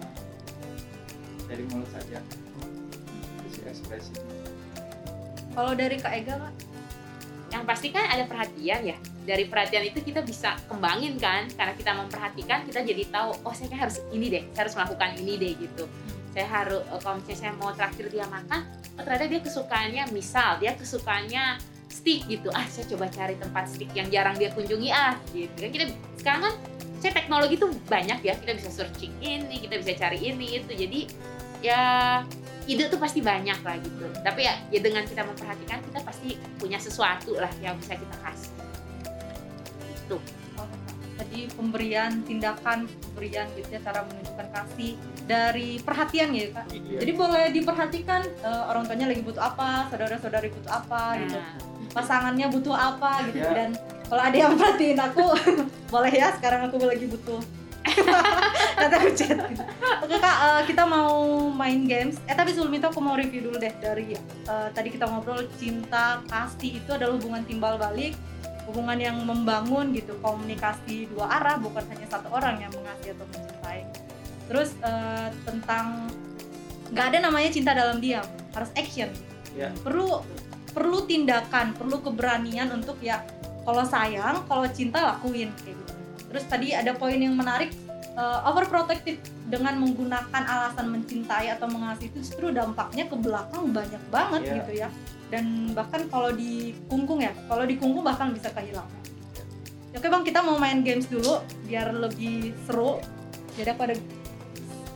dari mulut saja. Itu sih ekspresi. Kalau dari kak Ega kak? Yang pasti kan ada perhatian ya dari perhatian itu kita bisa kembangin kan karena kita memperhatikan kita jadi tahu oh saya kan harus ini deh saya harus melakukan ini deh gitu. Saya harus eh, kalau misalnya saya mau traktir dia makan oh ternyata dia kesukaannya misal dia kesukaannya stick gitu. Ah saya coba cari tempat stick yang jarang dia kunjungi ah gitu. Kan kita sekarang kan saya teknologi tuh banyak ya kita bisa searching ini kita bisa cari ini itu. Jadi ya ide tuh pasti banyak lah gitu. Tapi ya, ya dengan kita memperhatikan kita pasti punya sesuatu lah yang bisa kita kasih itu tadi pemberian tindakan pemberian gitu ya cara menunjukkan kasih dari perhatian ya kak. Iya. jadi boleh diperhatikan eh, orang tuanya lagi butuh apa saudara-saudari butuh apa gitu. Nah, pasangannya butuh apa gitu. Ya. dan kalau ada yang perhatiin aku boleh ya sekarang aku lagi butuh. Kata aku chat gitu. oke kak eh, kita mau main games. Eh tapi sebelum itu aku mau review dulu deh dari eh, tadi kita ngobrol cinta kasih itu adalah hubungan timbal balik hubungan yang membangun gitu komunikasi dua arah bukan hanya satu orang yang mengasihi atau mencintai terus eh, tentang nggak ada namanya cinta dalam diam harus action Ya. perlu perlu tindakan perlu keberanian untuk ya kalau sayang kalau cinta lakuin kayak gitu terus tadi ada poin yang menarik eh, overprotective dengan menggunakan alasan mencintai atau mengasihi itu justru dampaknya ke belakang banyak banget Iya. gitu ya dan bahkan kalau dikungkung ya kalau dikungkung bahkan bisa kehilangan oke bang kita mau main games dulu biar lebih seru. Jadi aku ada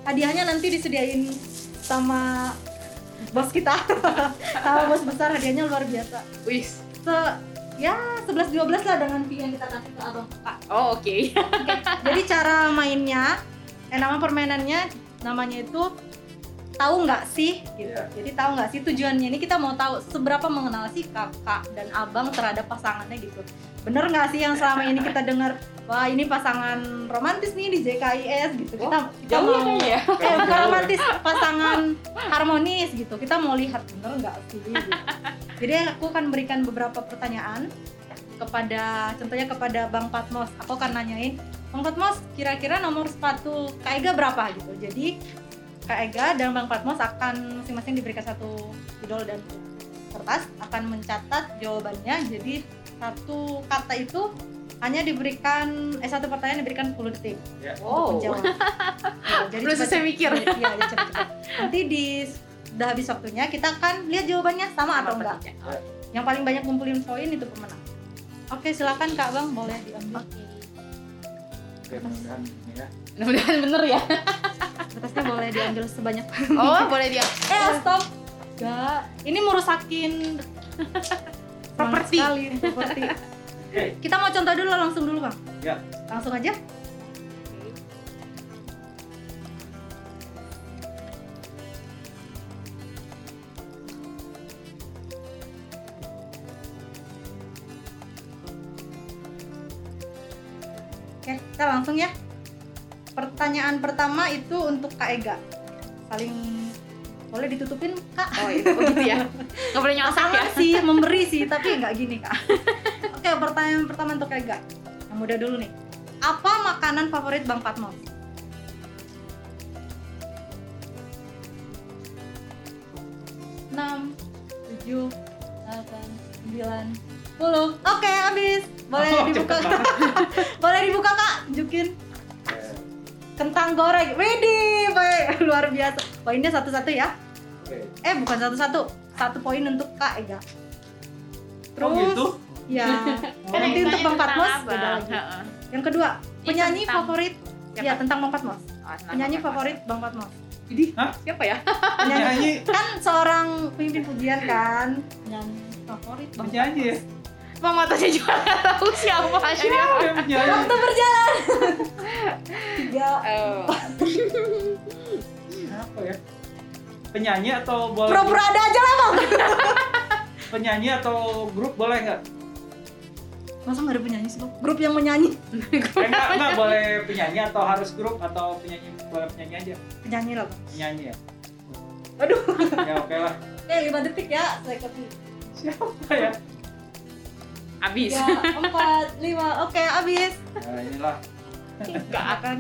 hadiahnya nanti disediain sama bos kita. Sama bos besar hadiahnya luar biasa. Wis se ya 11 12 lah dengan fee yang kita kasih ke abang kakak oh oke jadi cara mainnya eh nama permainannya namanya itu tahu nggak sih gitu. Iya. Jadi tahu nggak sih tujuannya ini kita mau tahu seberapa mengenal sih kakak dan abang terhadap pasangannya gitu. Bener nggak sih yang selama ini kita dengar wah ini pasangan romantis nih di JKIS gitu. Kita kita Jauh ya mau kayaknya ya. eh bukan romantis pasangan harmonis gitu. Kita mau lihat bener nggak sih. Gitu. Jadi aku akan berikan beberapa pertanyaan kepada contohnya kepada Bang Patmos. Aku akan nanyain Bang Patmos kira-kira nomor sepatu Kak Ega berapa gitu. Jadi Kak Ega dan Bang Patmos akan masing-masing diberikan satu idol dan kertas akan mencatat jawabannya. Jadi satu kata itu hanya diberikan eh satu pertanyaan diberikan 10 detik Ya. Wow. untuk menjawab. Ya, jadi Belum selesai cepat- mikir. Iya, jadi cepat-cepat. Nanti di udah habis waktunya kita akan lihat jawabannya sama atau enggak. Yang paling banyak ngumpulin poin itu pemenang. Oke, silakan Kak Bang boleh diambil. Oke. Mudah-mudahan ya. Mudah-mudahan bener ya. Kertasnya boleh diambil sebanyak. Oh, boleh dia. eh, stop. Enggak. Ini merusakin Properti. sekali properti. Oke. Kita mau contoh dulu langsung dulu, Bang. Ya. Langsung aja. Langsung ya. Pertanyaan pertama itu untuk Kak Ega. Saling boleh ditutupin Kak? Oh, itu oh, gitu ya. Nggak boleh nyosok ya. Sih, memberi sih, tapi nggak gini Kak. Oke, pertanyaan pertama untuk Kak Ega. Yang mudah dulu nih. Apa makanan favorit Bang Patmos? enam, tujuh, delapan, sembilan, sepuluh. Oke, habis. Boleh Oh, dibuka. Boleh dibuka Kak, Oke. kentang goreng. Widih, baik. luar biasa. Poinnya satu-satu ya. Oke. Eh, bukan satu-satu. Satu poin untuk Kak Ega. Terus, Oh gitu? ya. Oh, Nanti untuk Bang Patmos beda lagi. Heeh. Yang kedua, penyanyi tentang- favorit. Siapa? Ya, tentang Bang Patmos. Oh, Penyanyi Bang favorit Bang Patmos. Jadi, Hah? siapa ya? Penyanyi Penyanyi. kan seorang pemimpin pujian kan. Penyanyi favorit Bang Penyanyi ya? Mama tanya juga nggak tahu siapa. Siapa penyanyi? Waktu berjalan. Tiga. Oh. Apa ya? Penyanyi atau boleh? Pura-pura ada aja lah Bang. Penyanyi atau grup boleh nggak? Masa nggak ada penyanyi sih Bang? Grup yang menyanyi. Eh, enggak, enggak boleh penyanyi atau harus grup atau penyanyi boleh penyanyi aja? Penyanyi lah Bang. Penyanyi ya? Aduh. Ya oke lah. Eh, lima detik ya. Saya kasih. Siapa ya? Abis. Tiga, empat, lima. Oke, habis. Nah inilah. Nggak akan.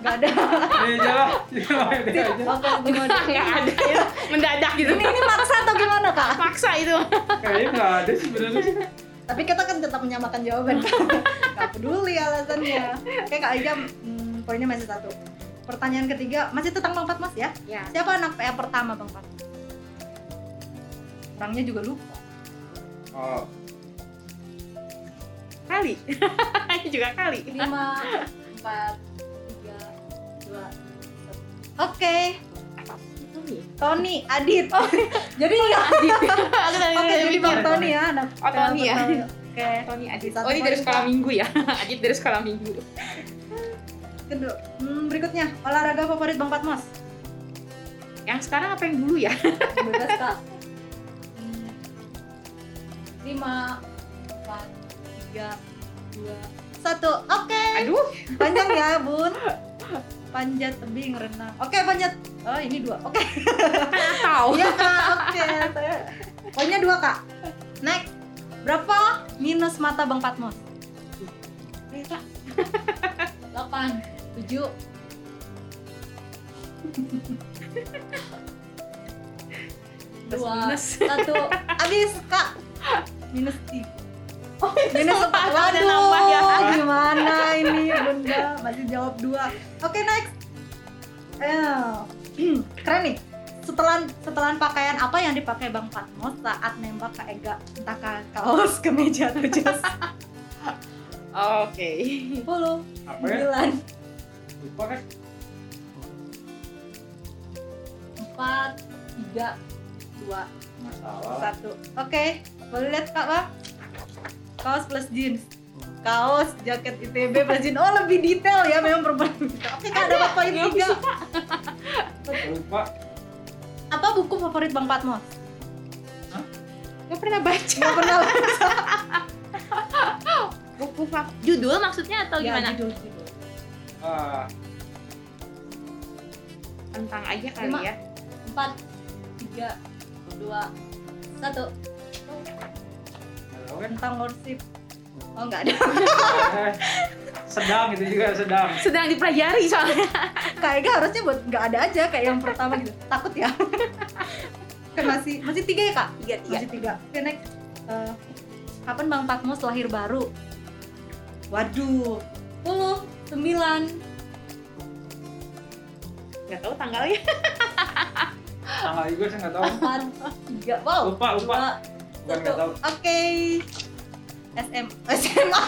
Nggak ada. Ini aja lah. Ini aja. Oke, lima detik. Nggak ada. Mendadak gitu. Ini ini maksa atau gimana kak? Maksa itu. Kayaknya nggak ada sih sebenarnya. Tapi kita kan tetap menyamakan jawaban. Gak peduli alasannya. Oke kak Ega, hmm, poinnya masih satu. Pertanyaan ketiga masih tentang Bang Patmos ya. Ya. Siapa anak PA pertama Bang Patmos? Orangnya juga lupa. Oh, Kali. Ini juga kali. Lima, empat, tiga, dua. Oke, Tony, Adit. jadi ya. Tadi Oke, jadi Bang. Tony ya anak Oh, Tony ya. Oke. Tony Adit. Oh ini dari sekolah minggu ya. Adit dari sekolah minggu. Kedua, hmm, berikutnya olahraga favorit Bang Patmos. Yang sekarang apa yang dulu ya? Bebas kak. Lima, tiga, dua, satu. Oke. Aduh. Panjang ya bun. Panjat tebing renang. Oke panjat. Oh ini dua. Oke. Tahu. Iya kak. Oke. Saya. Poinnya dua kak. Next. Berapa minus mata Bang Patmos? Delapan, tujuh, dua, satu, habis kak. Minus tiga. Oh, minus empat. ada Waduh, nambah ya. gimana ini bunda? Masih jawab dua. Oke next. Eh, hmm, keren nih. Setelan setelan pakaian apa yang dipakai Bang Patmos saat nembak Kak Ega? Entah ka- kaos, kemeja, atau jas. Oke. 10, 9, apa ya? Lupa kan? 4, 3, 2, Masalah. 1. Oke, boleh lihat Kak Bang? Kaos plus jeans. Kaos, jaket ITB plus jeans. Oh, lebih detail ya memang perempuan. Oke, Kak ada poin tiga. Lupa. Apa buku favorit Bang Patmos? Gak pernah baca. Gak pernah Buku fa- judul maksudnya atau Ya, gimana? judul, judul. Ah, Tentang aja kali Lima. ya. Empat, tiga, dua, satu. Nggak? Tentang worship. Oh nggak ada. Sedang itu juga sedang. Sedang dipelajari soalnya. Kayaknya harusnya buat nggak ada aja kayak yang pertama gitu. Takut ya. kan masih masih tiga ya kak? Tiga tiga. Masih tiga. Oke next. Eh, kapan Bang Patmos lahir baru? Waduh. 10, 9, Gak tahu tanggalnya. Tanggal juga saya nggak tahu. 4, 3, wow. Lupa lupa. Oke. SM, SMA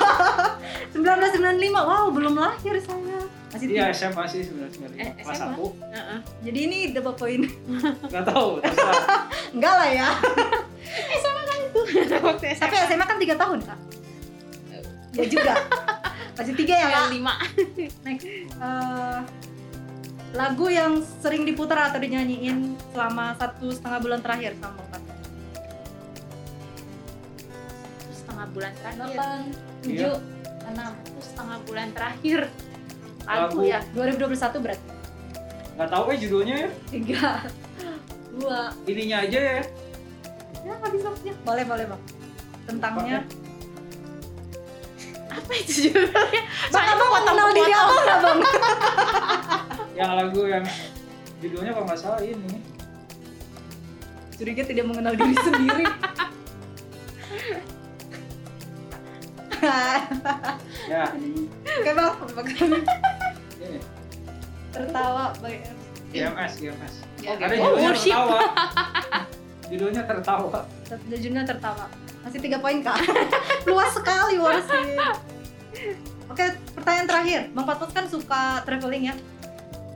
1995. Wow, belum lahir saya. Masih Iya. SMA sih sebenarnya Eh, kelas SMA. satu. Heeh. Jadi ini dapat poin. Nggak tahu. Enggak lah ya. Waktu Tapi SMA. SMA kan 3 tahun, Kak. Ya juga. Masih tiga ya, Kak? Yang lima. Next. Eh, lagu yang sering diputar atau dinyanyiin selama satu setengah bulan terakhir sama Bang setengah bulan terakhir. Delapan, Iya. tujuh, enam. Satu setengah bulan terakhir. Lagu Lagu. ya. 2021 berarti. Nggak tahu eh judulnya ya. Tiga, dua, Ininya aja ya. ya nggak bisa ya. Boleh, boleh bang. Tentangnya. Apa itu judulnya? Bang, abang mengenal diri abang nggak bang? Yang lagu yang judulnya kalau nggak salah ini. Curiga tidak mengenal diri sendiri. Ya Oke bang, ini. tertawa baik. GMS GMS. Oh, Ada gitu. judulnya Worship. tertawa. judulnya tertawa. Jujurnya tertawa. Masih tiga poin kak. Luas sekali worship. Oke, pertanyaan terakhir. Bang Patmos kan suka traveling ya?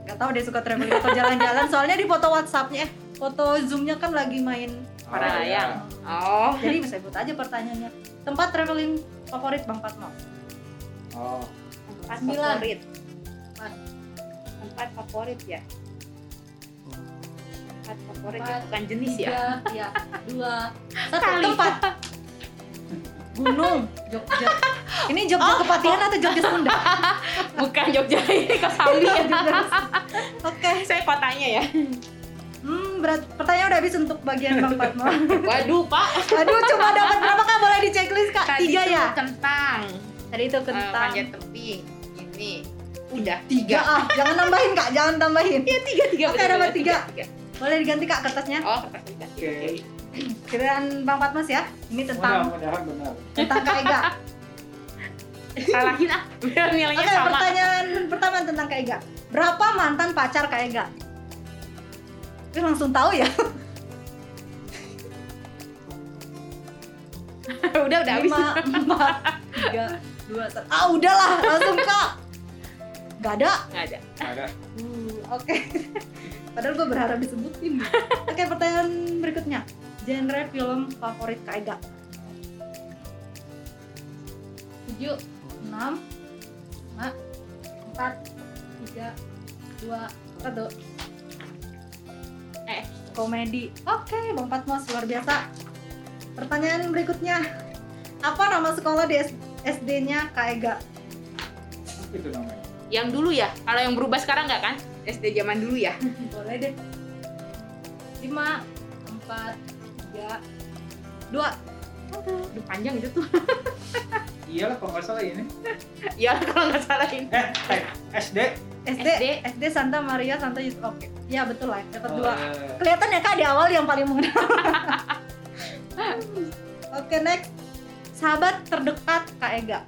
Gak tahu dia suka traveling atau jalan-jalan. Soalnya di foto WhatsApp-nya, eh, foto Zoom-nya kan lagi main. Para Oh, layang. ya. Oh. Jadi bisa sebut aja pertanyaannya. Tempat traveling favorit Bang Patmos? Oh. Tempat Sembilan. favorit. Empat. Tempat favorit ya. Tempat favorit ya, Empat. bukan jenis ya. Tiga, ya, dua, satu Kali. tempat. Gunung, Jogja. Ini Jogja Kepatihan atau Jogja Sunda? Bukan Jogja ini Kosambi. Jogja. Oke. Saya kotanya ya. Berat. Pertanyaan udah habis untuk bagian Bang Patmo. Waduh, Pak. Aduh, cuma dapat berapa kak? Boleh di checklist kak? Tadi Tiga tuh ya? Kentang. Tadi itu Eh, kentang. panjat tebing. Ini. Udah tiga ah, jangan nambahin kak, jangan tambahin. Iya tiga tiga. Oke, dapat tiga. tiga. Boleh diganti kak kertasnya. Oh kertas tiga. Oke. Kirain Bang Patmos ya. Ini tentang Mudah-mudahan benar. tentang Kak Ega. Salahin ah. Biar nilainya Oke, sama. pertanyaan pertama tentang Kak Ega. Berapa mantan pacar Kak Ega? Ini langsung tahu ya. udah udah habis. Lima, empat, tiga, dua, satu. Ah udahlah, langsung kak. Gak ada. Nggak ada. Ada. Uh, Oke. Padahal gue berharap disebutin. Oke, pertanyaan berikutnya. Genre film favorit Kak Ega? 7, 6, 5, 4, 3, 2, 1 Eh. Komedi Oke, Bang Patmos, luar biasa Pertanyaan berikutnya Apa nama sekolah di SD-nya Kak Ega? Apa itu namanya? Yang dulu ya. Kalau yang berubah sekarang nggak kan? SD zaman dulu ya. Boleh deh 5, 4, 3, 2 Udah panjang itu tuh. Iyalah kalau nggak salah ini. ya kalau nggak salah ini. Eh, eh, SD. SD, SD. SD Santa Maria Santa Yusuf. Oke, ya betul lah, dapat Oh, dua. eh, Kelihatan ya kak di awal yang paling mengenal. Oke next, sahabat terdekat Kak Ega.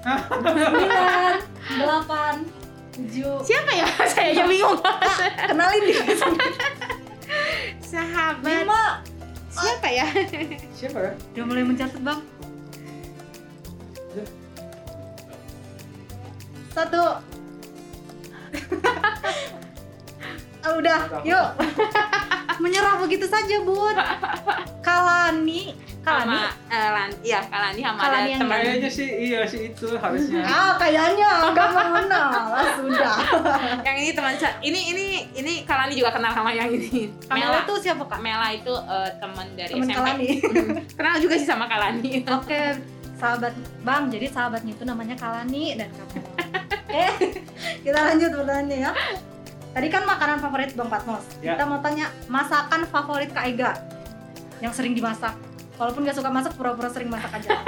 Sembilan, delapan, tujuh. Siapa ya? Saya aja bingung. Kenalin diri. Sahabat. Lima. Siapa ya? Siapa ya? Udah mulai mencatat bang. Satu. Ah, udah, yuk. Menyerah begitu saja, Bun. Kalani Kalani. sama eh, iya Kalani sama Kalani ada Kayaknya sih iya sih itu harusnya. Ah, kayaknya nggak mengenal. Ah, sudah. yang ini teman sa- ini ini ini Kalani juga kenal sama yang ini Kamela Mela itu siapa kak? Mela itu eh, teman dari Temen SMP Kalani. kenal juga sih sama Kalani Oke, sahabat Bang. Jadi sahabatnya itu namanya Kalani dan Kamela. Oke, kita lanjut pertanyaannya ya. Tadi kan makanan favorit Bang Patmos. Ya. Kita mau tanya masakan favorit Kak Ega yang sering dimasak. Walaupun nggak suka masak, pura-pura sering masak aja.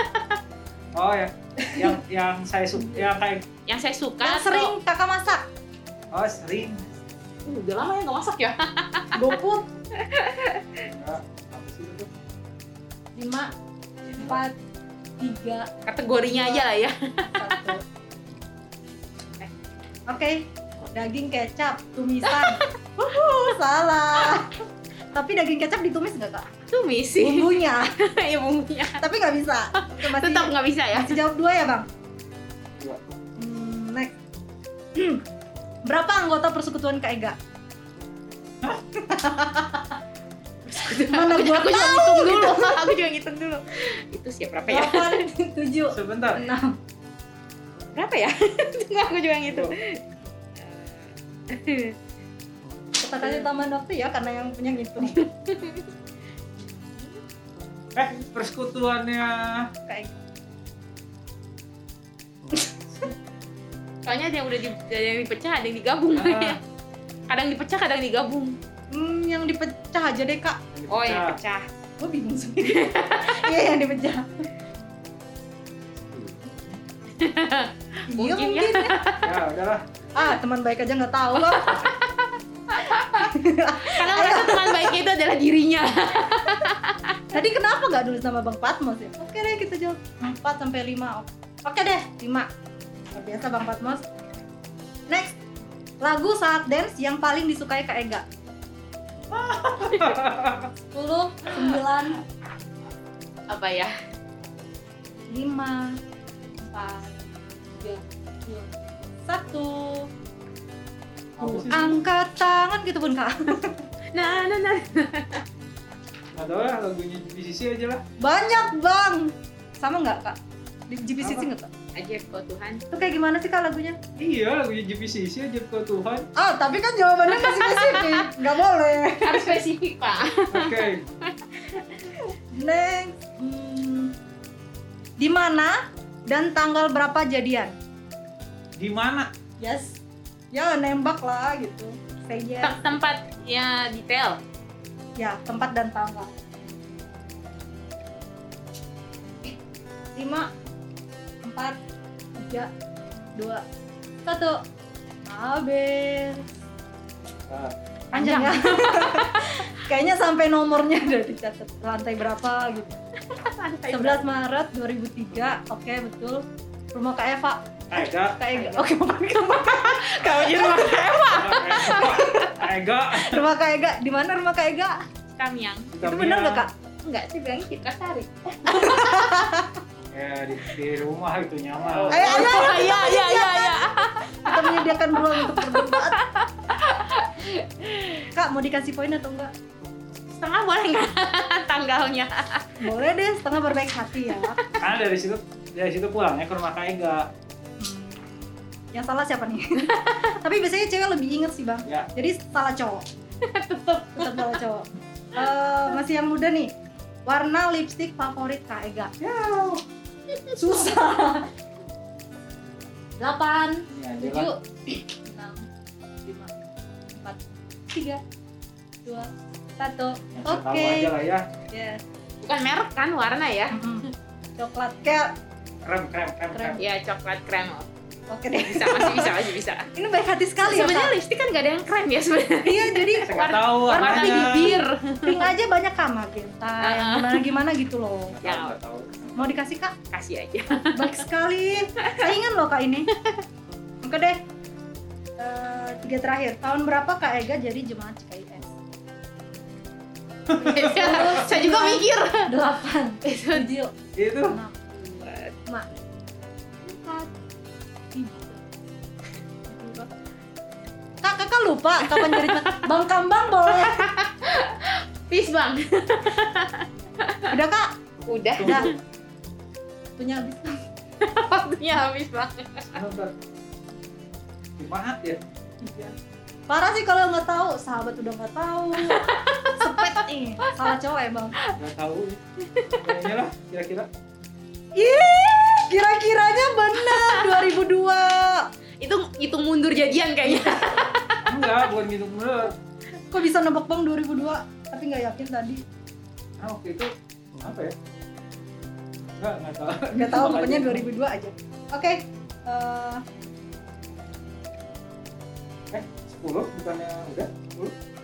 Oh ya, yang yang saya suka, yang kayak yang saya suka yang sering kakak masak. oh sering. Uh, udah lama ya nggak masak ya itu? lima, empat, tiga, kategorinya aja lah ya satu. Oke, daging kecap, tumisan. Wuhu, salah. Tapi daging kecap ditumis nggak kak? tumis sih Bumbunya, ya bumbunya tapi nggak bisa. Masih, tetap nggak bisa ya masih jawab dua ya bang? Dua. Hmm, next. Hmm, Berapa anggota persekutuan Kak Ega? Mana aku, gua aku juga ngitung dulu gitu. aku juga ngitung dulu itu siap berapa ya Delapan, tujuh, Sebentar. enam. Berapa ya Tunggu, aku juga ngitung Kita kasih tambahan waktu ya karena yang punya ngitung. Eh, persekutuannya Kak Ega. soalnya ada yang udah di, ada yang dipecah ada yang digabung Ah. kadang dipecah kadang digabung Hmm, yang dipecah aja deh kak. oh yang dipecah. pecah Gue bingung sendiri. Iya yang dipecah. Iya Mungkin mungkin ya. ya. Ya, udahlah. Ah teman baik aja nggak tahu loh. karena merasa teman baiknya itu adalah dirinya Tadi kenapa nggak nulis nama Bang Patmos ya? Oke deh kita jawab 4 sampai 5. Oke deh 5. Luar biasa Bang Patmos. Next. Lagu saat dance yang paling disukai Kak Ega. 10, 9, 5, apa ya 4, 3, 2, 1. Apa sih? Angkat tangan gitu pun Kak. nah nah nah Nggak tahu lah lagunya BCC aja lah. Banyak Bang. Sama nggak Kak? Di Apa? nggak Kak? aja kok Tuhan Itu kayak gimana sih Kak lagunya? Iya, lagunya GBCC aja ke Tuhan. Oh, tapi kan jawabannya masih spesifik. Nggak boleh. harus spesifik pak Oke. Next. Hmm. Di mana dan tanggal berapa jadian? Di mana? Yes. Ya nembak lah gitu. Say yes. Tem- tempat ya detail Ya, tempat dan tanggal. 5 4 3 2 1 Habis. Ah, Panjang ya. Kayaknya sampai nomornya udah dicatat lantai berapa gitu. 11 Maret 2003. Oke, betul. Rumah Kak Eva. Ega. Kak Ega. Oke, rumah kalau di rumah Eva Ega. rumah Kak Ega. Di mana rumah Kak Ega? Kamiang Itu benar nggak Kak? enggak sih bilangnya kita tarik Ya di, di rumah itu nyaman. Ayo, ayo, oh iya iya iya iya Kita menyediakan ruang untuk berdebat. Kak, mau dikasih poin atau enggak? setengah boleh nggak tanggalnya Boleh deh, setengah berbaik hati ya. Karena dari situ dari situ pulangnya ke rumah Kak Ega. Hmm. Yang salah siapa nih? Tapi biasanya cewek lebih inget sih bang. Ya. Jadi salah cowok. Tetap salah cowok. Eh, masih yang muda nih. Warna lipstick favorit Kak Ega. Ya. Susah. 8, Ini aja 7, lah. 6, 5, 4, 3, 2, 1. Yang saya tahu Oke. aja lah ya. Yes. bukan merek kan warna ya Mhm. Coklat kayak. Krem krem krem krem. ya coklat krem Oke deh. bisa masih bisa masih bisa Ini baik hati sekali ya sebenarnya lipstick kan gak ada yang krem ya sebenarnya Iya jadi Saya nggak tahu warna warnanya. bibir pink aja banyak kak magenta Ah. gimana gimana gitu loh. Nggak tahu. Mau dikasih kak? kasih aja Baik sekali. Saingan loh kak ini. Oke deh. Eh, tiga terakhir. Tahun berapa kak Ega jadi jemaat CKIS? saya juga mikir Delapan, Itu enam, lima, empat, tiga, dua. Kak, kakak lupa kapan jadi jemaat? Bang Kambang boleh. please bang Udah kak, Udah, Udah. Punya habis. waktunya habis banget. Bentar. Jumat ya Parah sih kalau nggak tahu, sahabat udah nggak tahu. Sepet nih, salah cowok ya bang. nggak tahu ya. kayaknya lah kira-kira Ih, kira-kiranya benar 2002. Itu itu mundur jadian kayaknya. enggak bukan gitu bener Kok bisa nebak bang 2002? Tapi nggak yakin tadi. ah waktu itu apa ya enggak nggak tahu Nggak tahu, pokoknya Makanya- 2002 aja. Oke. eh, eh 10 bukannya udah 10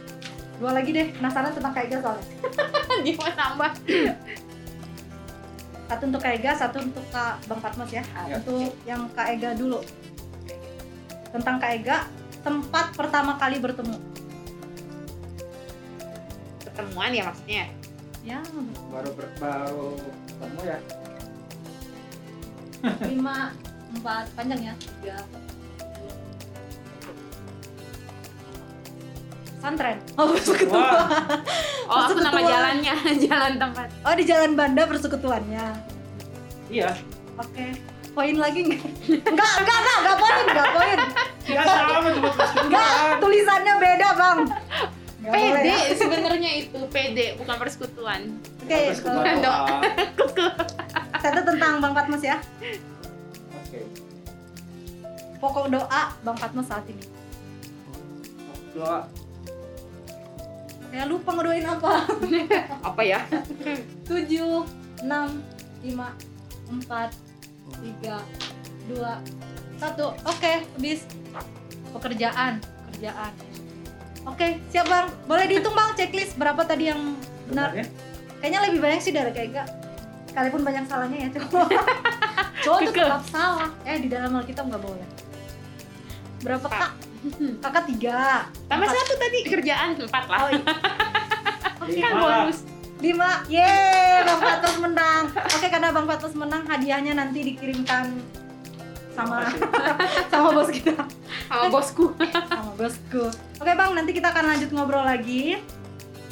dua lagi deh, penasaran tentang Kak Ega soalnya. Gimana nambah? Satu untuk Kak Ega, satu untuk Kak Bang Patmos ya. Ya. Untuk yang Kak Ega dulu. Tentang Kak Ega, tempat pertama kali bertemu. Ketemuan ya maksudnya. Ya, baru ber- baru ketemu ya lima, empat, panjang ya, tiga. Santren. Oh, persekutuan. wah Oh, aku nama Persekutuan. jalannya, jalan tempat. Oh, di Jalan Banda persekutuannya. iya Oke. Poin lagi nggak? Enggak, enggak, enggak, enggak poin, enggak poin. ya sama cuma Enggak, persekutuan tulisannya beda, Bang. Nggak boleh PD ya. sebenarnya itu PD bukan persekutuan. Oke, persekutuan eh, doang. satu tentang Bang Patmos ya. oke Pokok doa Bang Patmos saat ini. doa Saya lupa ngedoain apa. Apa ya? 7 6 5 4 3 2 1. Oke, habis. Pekerjaan, pekerjaan. Oke, siap Bang. Boleh dihitung Bang checklist berapa tadi yang benar? ya Kayaknya lebih banyak sih dari kayak Ega. Sekalipun banyak salahnya ya cowok. cowok tuh tetap salah. Eh di dalam Alkitab nggak boleh. Berapa kak? Kakak tiga. Tambah satu tadi kerjaan empat lah. Oh, iya. Kan Lima. bonus. lima. Yeay, Bang Patos menang. Oke, karena Bang Patos menang, hadiahnya nanti dikirimkan sama sama bos kita, Sama bosku. sama bosku. Oke, Bang, nanti kita akan lanjut ngobrol lagi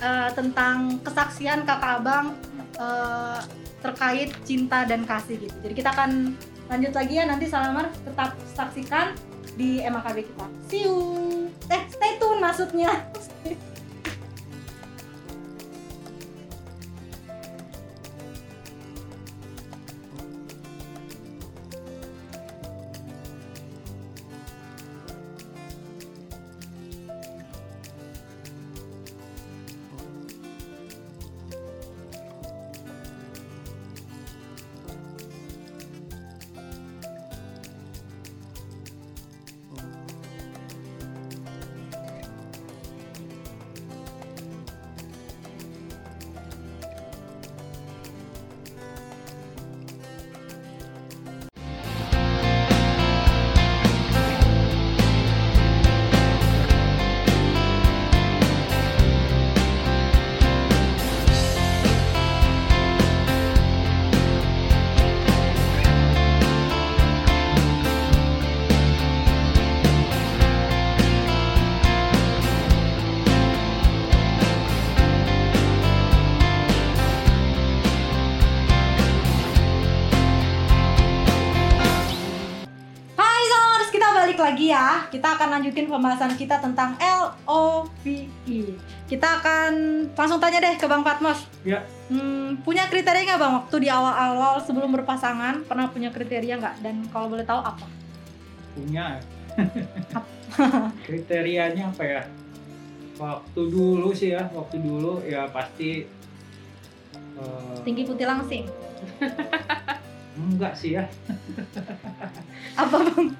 eh, tentang kesaksian kakak abang eh, terkait cinta dan kasih gitu. Jadi kita akan lanjut lagi ya nanti Salamar tetap saksikan di MAKB kita. See you. Eh, stay tune maksudnya. lagi ya. Kita akan lanjutin pembahasan kita tentang LOVE. Kita akan langsung tanya deh ke Bang Patmos. Ya. Hmm, punya kriteria nggak Bang waktu di awal-awal sebelum berpasangan? Pernah punya kriteria nggak? Dan kalau boleh tahu apa? punya kriterianya apa ya waktu dulu sih ya waktu dulu ya pasti eh, Tinggi putih langsing. enggak sih ya Apa Bang?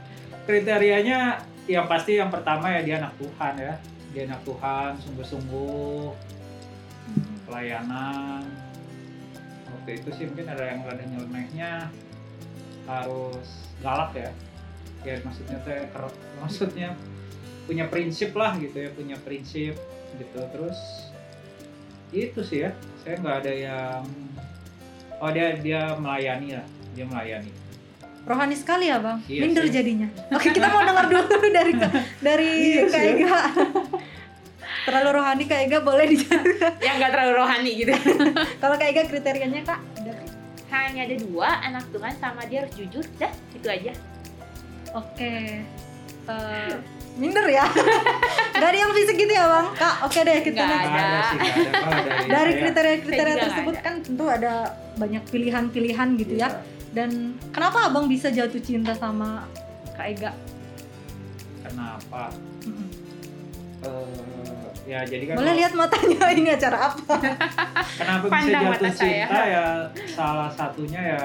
Kriterianya ya pasti yang pertama ya dia anak Tuhan ya. Dia anak Tuhan sungguh-sungguh pelayanan. Waktu itu sih mungkin ada yang ada nyelenehnya harus galak ya. Ya maksudnya teh maksudnya punya prinsip lah gitu ya punya prinsip gitu. Terus itu sih ya saya nggak ada yang oh dia dia melayani lah dia melayani Rohani sekali ya Bang. Iya Minder sih. jadinya. Oke, kita mau dengar dulu dari dari Iya Kak. Ega. Terlalu rohani Kak Ega boleh di Yang nggak terlalu rohani gitu. Kalau Kak Ega kriterianya Kak? Ada hanya ada dua anak Tuhan sama dia harus jujur dah itu aja Oke. Eh, minder ya. Gak ada yang fisik gitu ya bang? Kak, oke deh kita Nggak next. Ada sih nggak ada dari, Dari Saya juga tersebut kan tentu ada banyak pilihan-pilihan gitu ya. Dan kenapa abang bisa jatuh cinta sama Kak Ega? kenapa. Eh, ya jadi kan Boleh kalau- lihat matanya ini acara apa? kenapa bisa Pandang jatuh mata saya. cinta ya salah satunya ya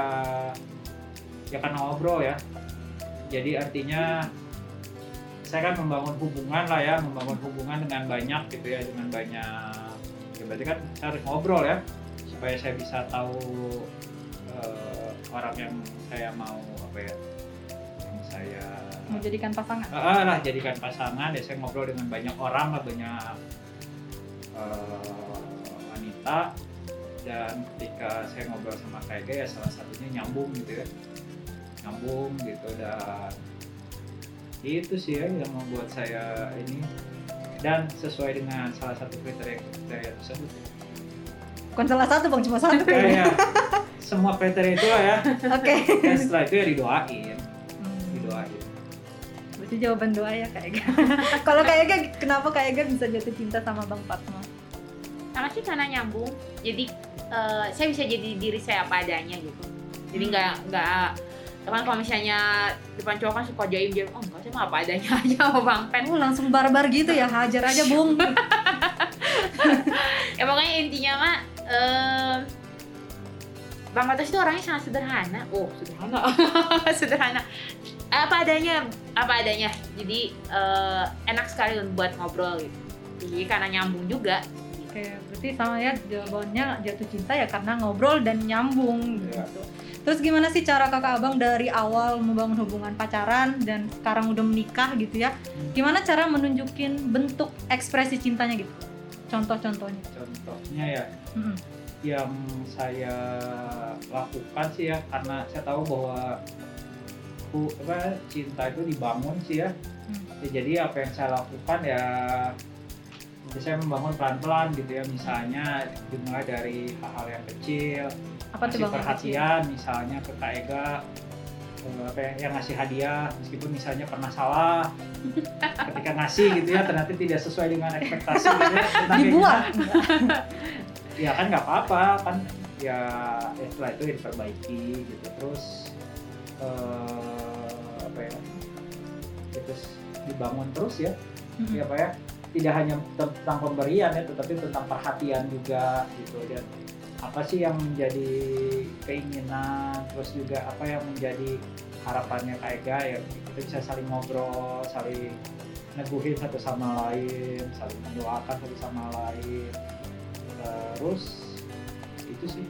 ya karena ngobrol ya jadi artinya saya kan membangun hubungan lah ya membangun hubungan dengan banyak gitu ya dengan banyak ya berarti kan saya harus ngobrol ya supaya saya bisa tahu eh, orang yang saya mau apa ya yang saya Menjadikan pasangan. Ah, lah jadikan pasangan ya saya ngobrol dengan banyak orang lah banyak eh, wanita dan ketika saya ngobrol sama Kak Ega ya salah satunya nyambung gitu ya nyambung gitu dan itu sih ya yang membuat saya ini dan sesuai dengan salah satu kriteria kriteria tersebut ya. Bukan salah satu bang, cuma satu kayaknya. kayak semua kriteria itu lah ya Oke. dan setelah itu ya didoain Hmm. didoain Berarti jawaban doa ya Kak Ega. Kalau Kak Ega, kenapa Kak Ega bisa jatuh cinta sama Bang Fatma? sama sih karena nyambung jadi eh, saya bisa jadi diri saya apa adanya gitu jadi nggak nggak kan kalau misalnya depan cowok kan suka jaim jaim oh enggak saya mah apa adanya aja sama bang pen Oh langsung barbar gitu ya, hajar aja bung. ya pokoknya intinya mah eh, bang Batas itu orangnya sangat sederhana oh sederhana sederhana apa adanya apa adanya jadi eh, enak sekali untuk buat ngobrol gitu jadi karena nyambung juga Oke, berarti sama ya jawabannya jatuh cinta ya karena ngobrol dan nyambung Iya. gitu. Terus gimana sih cara kakak abang dari awal membangun hubungan pacaran dan sekarang udah menikah gitu ya? Gimana cara menunjukin bentuk ekspresi cintanya gitu? Contoh-contohnya. contohnya ya Mm-mm. yang saya lakukan sih ya karena saya tahu bahwa hu- apa cinta itu dibangun sih ya. Hmm. Ya, jadi apa yang saya lakukan ya ya saya membangun pelan-pelan gitu ya misalnya dimulai dari hal-hal yang kecil Apa tuh perhatian misalnya ke Kak Ega eh, apa ya, yang ngasih hadiah meskipun misalnya pernah salah ketika ngasih gitu ya ternyata tidak sesuai dengan ekspektasi gitu ya Dibuang. ya kan nggak apa-apa kan ya, ya setelah itu ya diperbaiki gitu. Terus eh, apa ya ya terus dibangun terus ya. Mm-mm. ya apa ya tidak hanya tentang pemberian ya tetapi tentang perhatian juga gitu. Dan apa sih yang menjadi keinginan terus juga apa yang menjadi harapannya Kak Ega ya kita bisa saling ngobrol saling neguhin satu sama lain saling mendoakan satu sama lain terus itu sih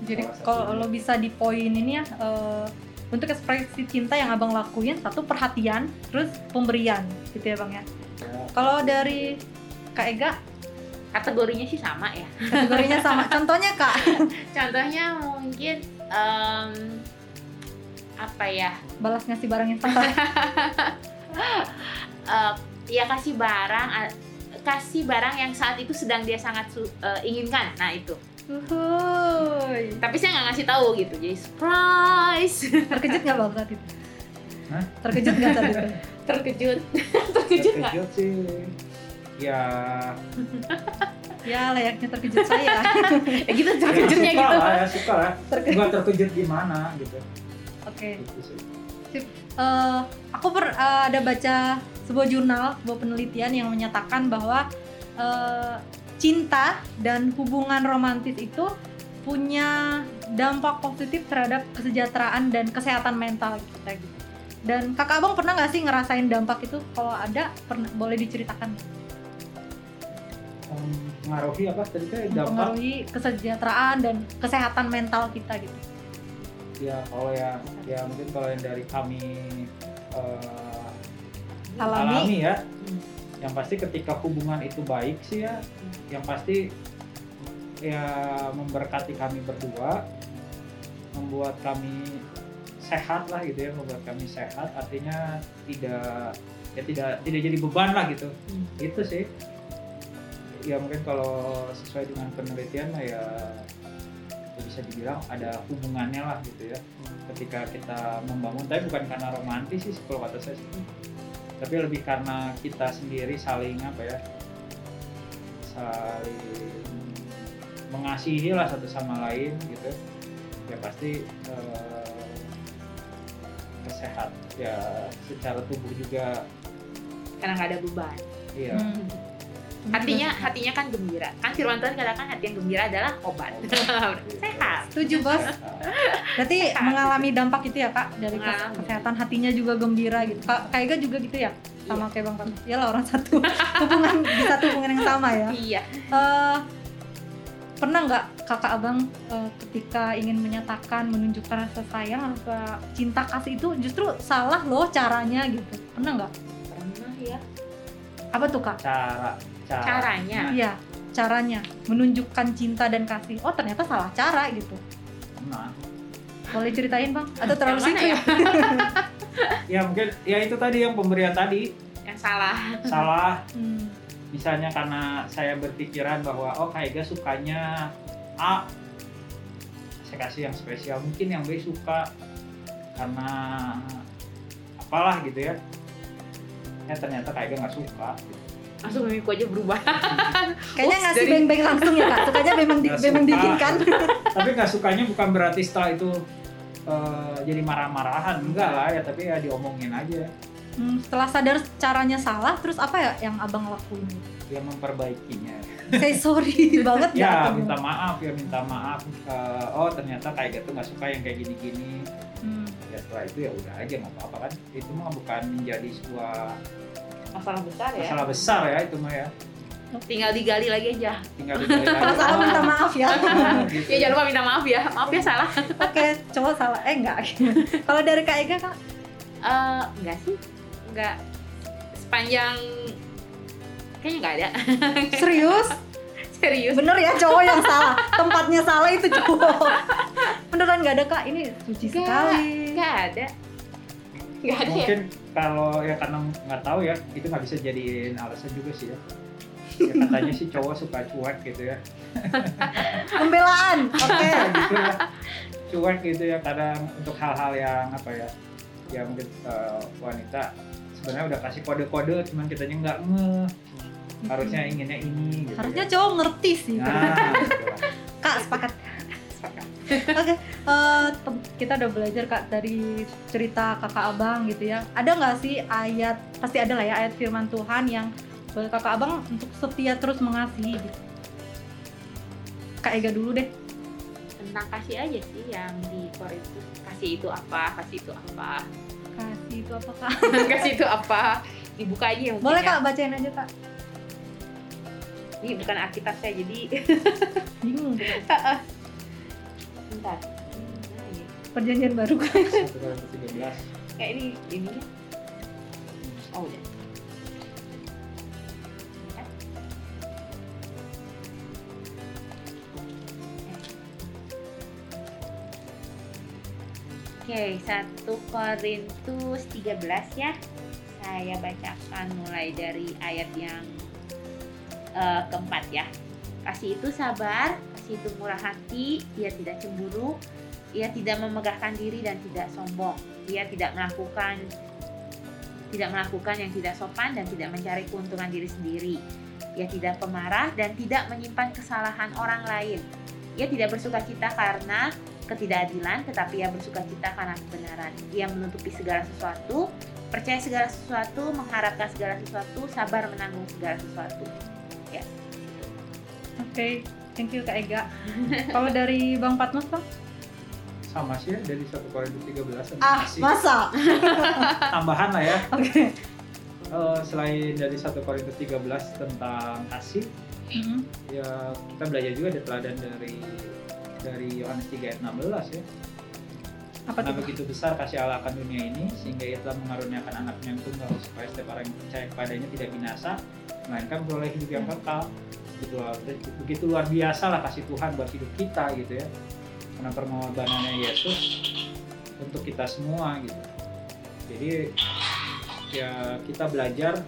Jadi kalau lo bisa di poin ini ya eh, untuk ekspresi cinta yang abang lakuin satu perhatian, terus pemberian gitu ya bang ya. ya, Kalau dari Kak Ega kategorinya sih sama ya kategorinya sama. Contohnya kak? contohnya mungkin em, apa ya Balas ngasih barang yang salah. eh, ya kasih barang kasih barang yang saat itu sedang dia sangat eh, inginkan nah itu Uhuy. tapi saya nggak ngasih tahu gitu jadi surprise Terkejut nggak bang saat itu? Hah? Terkejut nggak saat itu? terkejut terkejut nggak terkejut sih ya Ya layaknya terkejut saya. ya gitu terkejutnya ya, suka gitu lah ya suka lah Terkejut. nggak terkejut gimana gitu Oke. Gitu sih. Eh, aku per, eh, ada baca sebuah jurnal, sebuah penelitian yang menyatakan bahwa eh, cinta dan hubungan romantis itu punya dampak positif terhadap kesejahteraan dan kesehatan mental kita gitu. Dan kakak abang pernah nggak sih ngerasain dampak itu? Kalau ada, pernah boleh diceritakan. mempengaruhi apa tadi kan dampak Mempengaruhi kesejahteraan dan kesehatan mental kita gitu. ya kalau yang ya mungkin kalau yang dari kami eh, Alami. ya. Yang pasti ketika hubungan itu baik sih ya yang pasti ya memberkati kami berdua membuat kami sehat lah gitu ya membuat kami sehat. Artinya tidak ya tidak tidak jadi beban lah gitu. Hmm. itu sih. Ya mungkin kalau sesuai dengan penelitian lah ya, ya bisa bisa dibilang ada hubungannya lah gitu ya. Ketika kita membangun tapi bukan karena romantis sih kalau kata saya sih tapi lebih karena kita sendiri saling apa ya saling mengasihi lah satu sama lain gitu. Ya pasti eh, kesehat. Ya secara tubuh juga karena nggak ada beban. Iya. Hmm. Hatinya hatinya kan gembira. Kan firman Tuhan katakan hati yang gembira adalah obat. Sehat. Setuju bos. Berarti Sehat. mengalami dampak itu ya kak dari Mengalami. kesehatan hatinya juga gembira gitu. Kak Ega juga gitu ya? Sama kayak bang Pak ya lah orang satu. Hubungan di satu hubungan yang sama ya. Iya. Eh, pernah nggak kakak abang eh, ketika ingin menyatakan menunjukkan rasa sayang atau cinta kasih itu justru salah loh caranya gitu? Pernah nggak apa tuh kak? Cara cara. Caranya. iya caranya. Menunjukkan cinta dan kasih. Oh ternyata salah cara gitu. Nah. Boleh ceritain bang? Atau terlalu Yang mana secret ya mungkin ya itu tadi yang pemberian tadi. Yang salah. Salah. Hmm. misalnya karena saya berpikiran bahwa oh Kak Ega sukanya A. Saya kasih yang spesial. Mungkin yang B suka. Karena apalah gitu ya ya ternyata Kak Ega nggak suka. Gitu. langsung mimikku aja berubah. Kayaknya Ups, ngasih beng-beng langsung ya kak. Sukanya memang di, memang suka. diizinkan tapi nggak sukanya bukan berarti setelah itu eh, jadi marah-marahan. Enggak lah ya tapi ya diomongin aja. Hmm, setelah sadar caranya salah terus apa ya yang abang lakuin? Ya memperbaikinya. Say sorry banget ya atau minta maaf ya minta maaf. Eh, oh ternyata Ega tuh nggak suka yang kayak gini-gini. ya setelah itu ya udah aja nggak apa-apa kan? Itu mah bukan menjadi sebuah masalah besar ya? masalah besar ya itu mah ya. Tinggal digali lagi aja. Tinggal digali lagi. Kalau salah minta maaf ya. Gitu. ya jangan lupa minta maaf ya. Maaf ya salah. Oke cowok salah. Eh enggak. Kalau dari kak Ega kak? Eh, enggak sih. Enggak. Sepanjang kayaknya enggak ada. Serius serius? Bener ya cowok yang salah. Tempatnya salah itu cowok. Beneran nggak ada kak? Ini suci Nggak. sekali. enggak ada. Enggak ada ya? Mungkin kalau ya karena nggak tahu ya itu nggak bisa jadiin alasan juga sih ya. Ya katanya sih cowok suka cuek gitu ya. Pembelaan oke. Gitu ya cuek gitu ya kadang untuk hal-hal yang apa ya yang mungkin eh, wanita sebenarnya udah kasih kode-kode cuman kitanya nggak nge harusnya inginnya ini gitu harusnya ya. cowok ngerti sih nah kak sepakat Oke, eh, tem- kita udah belajar kak dari cerita kakak abang gitu ya. Ada nggak sih ayat pasti ada lah ya ayat firman Tuhan yang buat kakak abang untuk setia terus mengasihi gitu. Kak Ega dulu deh. tentang kasih aja sih yang di Korintus kasih itu apa kasih itu apa Kasih itu apa kak? kasih itu apa dibuka aja ya mungkin Boleh ya. kak bacain aja kak. Ini bukan Alkitab saya jadi Bingung. bentar? Perjanjian baru 13 kayak ini ini oh udah Oke, 1 Korintus 13 ya. Saya bacakan mulai dari ayat yang eh, keempat ya. Kasih itu sabar, kasih itu murah hati, ia tidak cemburu, ia tidak memegahkan diri dan tidak sombong. Ia tidak melakukan tidak melakukan yang tidak sopan dan tidak mencari keuntungan diri sendiri. Ia tidak pemarah dan tidak menyimpan kesalahan orang lain. Ia tidak bersuka cita karena ketidakadilan, tetapi ia bersuka cita karena kebenaran. Ia menutupi segala sesuatu, percaya segala sesuatu, mengharapkan segala sesuatu, sabar menanggung segala sesuatu. Oke, thank you kak Ega. Kalau dari Bang Patmos bang? sama sih ya dari 1 Korintus 13 Ah masih masa? tambahan lah ya Oke. Eh, selain dari 1 Korintus 13 tentang kasih Mhm. ya kita belajar juga ada teladan dari dari Yohanes 3 ayat 16 ya Apa Karena tuh? begitu besar kasih Allah akan dunia ini sehingga ia telah mengaruniakan anaknya yang tunggal supaya setiap orang yang percaya kepadanya tidak binasa melainkan beroleh hidup yang kekal. Gitu begitu luar biasa lah kasih Tuhan buat hidup kita gitu ya. Karena pengorbanannya Yesus untuk kita semua gitu. Jadi ya kita belajar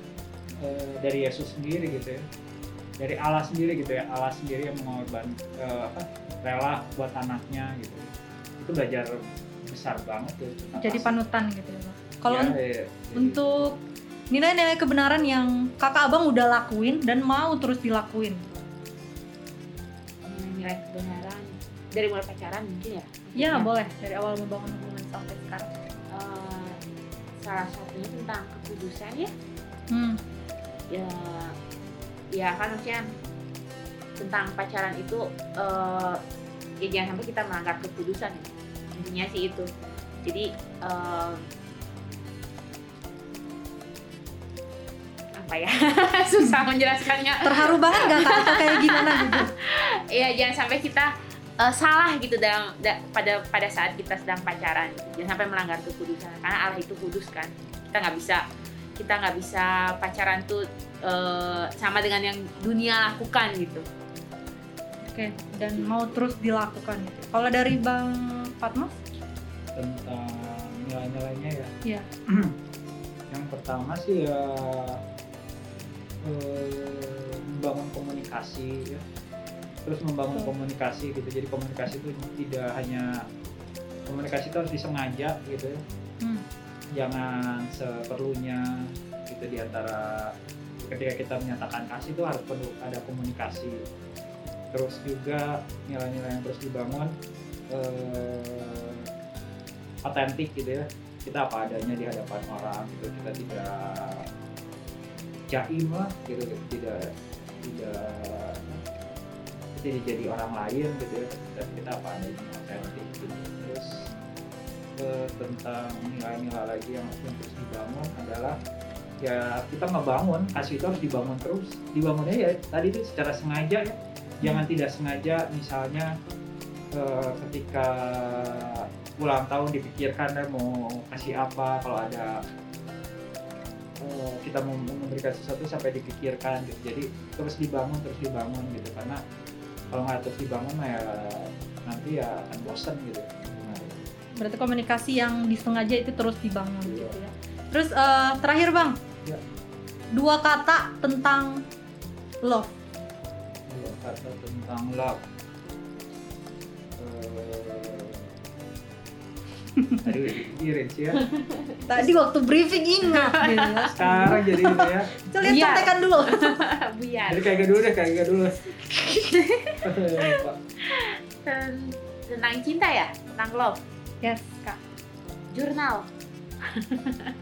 eh, dari Yesus sendiri gitu ya. Dari Allah sendiri gitu ya. Allah sendiri yang mengorban eh, apa rela buat anaknya gitu. Itu belajar besar banget tuh tentang Jadi panutan gitu ya. Kalau Ya, ya, jadi- untuk nilai-nilai kebenaran yang kakak abang udah lakuin dan mau terus dilakuin. nilai kebenaran dari mulai pacaran mungkin ya Ya Maksudnya, boleh dari awal membangun hubungan sampai sekarang. eh, salah satunya tentang kekudusan ya Hmm. ya ya kan maksudnya tentang pacaran itu eh, ya jangan sampai kita melanggar kekudusan ya. Intinya sih itu. Jadi em, apa ya? Susah menjelaskannya. Terharu banget gak kak? Atau kayak gimana gitu? ya jangan sampai kita eh, salah gitu dalam da- pada pada saat kita sedang pacaran. Jangan sampai melanggar kekudusan karena Allah itu kudus kan. Kita nggak bisa kita nggak bisa pacaran tuh eh, sama dengan yang dunia lakukan gitu. Oke, dan mau terus dilakukan. Gitu. Kalau dari Bang Tentang nilai-nilainya ya Iya. yang pertama sih ya eh, membangun komunikasi ya terus membangun Betul. komunikasi gitu jadi komunikasi itu tidak hanya komunikasi itu harus disengaja gitu ya Hmm. jangan seperlunya gitu di antara ketika kita menyatakan kasih itu harus perlu ada komunikasi terus juga nilai-nilai yang terus dibangun eh, otentik gitu ya. Kita apa adanya di hadapan orang gitu. Kita tidak jaim lah gitu. Tidak tidak tidak jadi orang lain gitu ya. Dan kita apa adanya otentik gitu. Terus eh, tentang nilai-nilai lagi yang terus dibangun adalah ya kita ngebangun kasih itu harus dibangun terus. Dibangunnya ya tadi itu secara sengaja ya. Jangan tidak sengaja misalnya eh, ketika ulang tahun dipikirkan deh mau kasih apa kalau ada eh, kita mau memberikan sesuatu sampai dipikirkan gitu jadi terus dibangun terus dibangun gitu karena kalau nggak terus dibangun ya nanti ya akan bosen gitu Nah, Berarti komunikasi yang disengaja itu terus dibangun Iya. gitu ya. Terus eh, terakhir Bang, Iya. dua kata tentang love. dua kata tentang love Eh, aduh dipikirin sih ya. Tadi waktu briefing ingat gitu ya. sekarang jadi itu ya. Coba lihat Iya. contekan dulu. biar jadi kayak gak dulu deh kayak gak dulu. Tentang cinta ya? Tentang love? Yes, Kak. jurnal.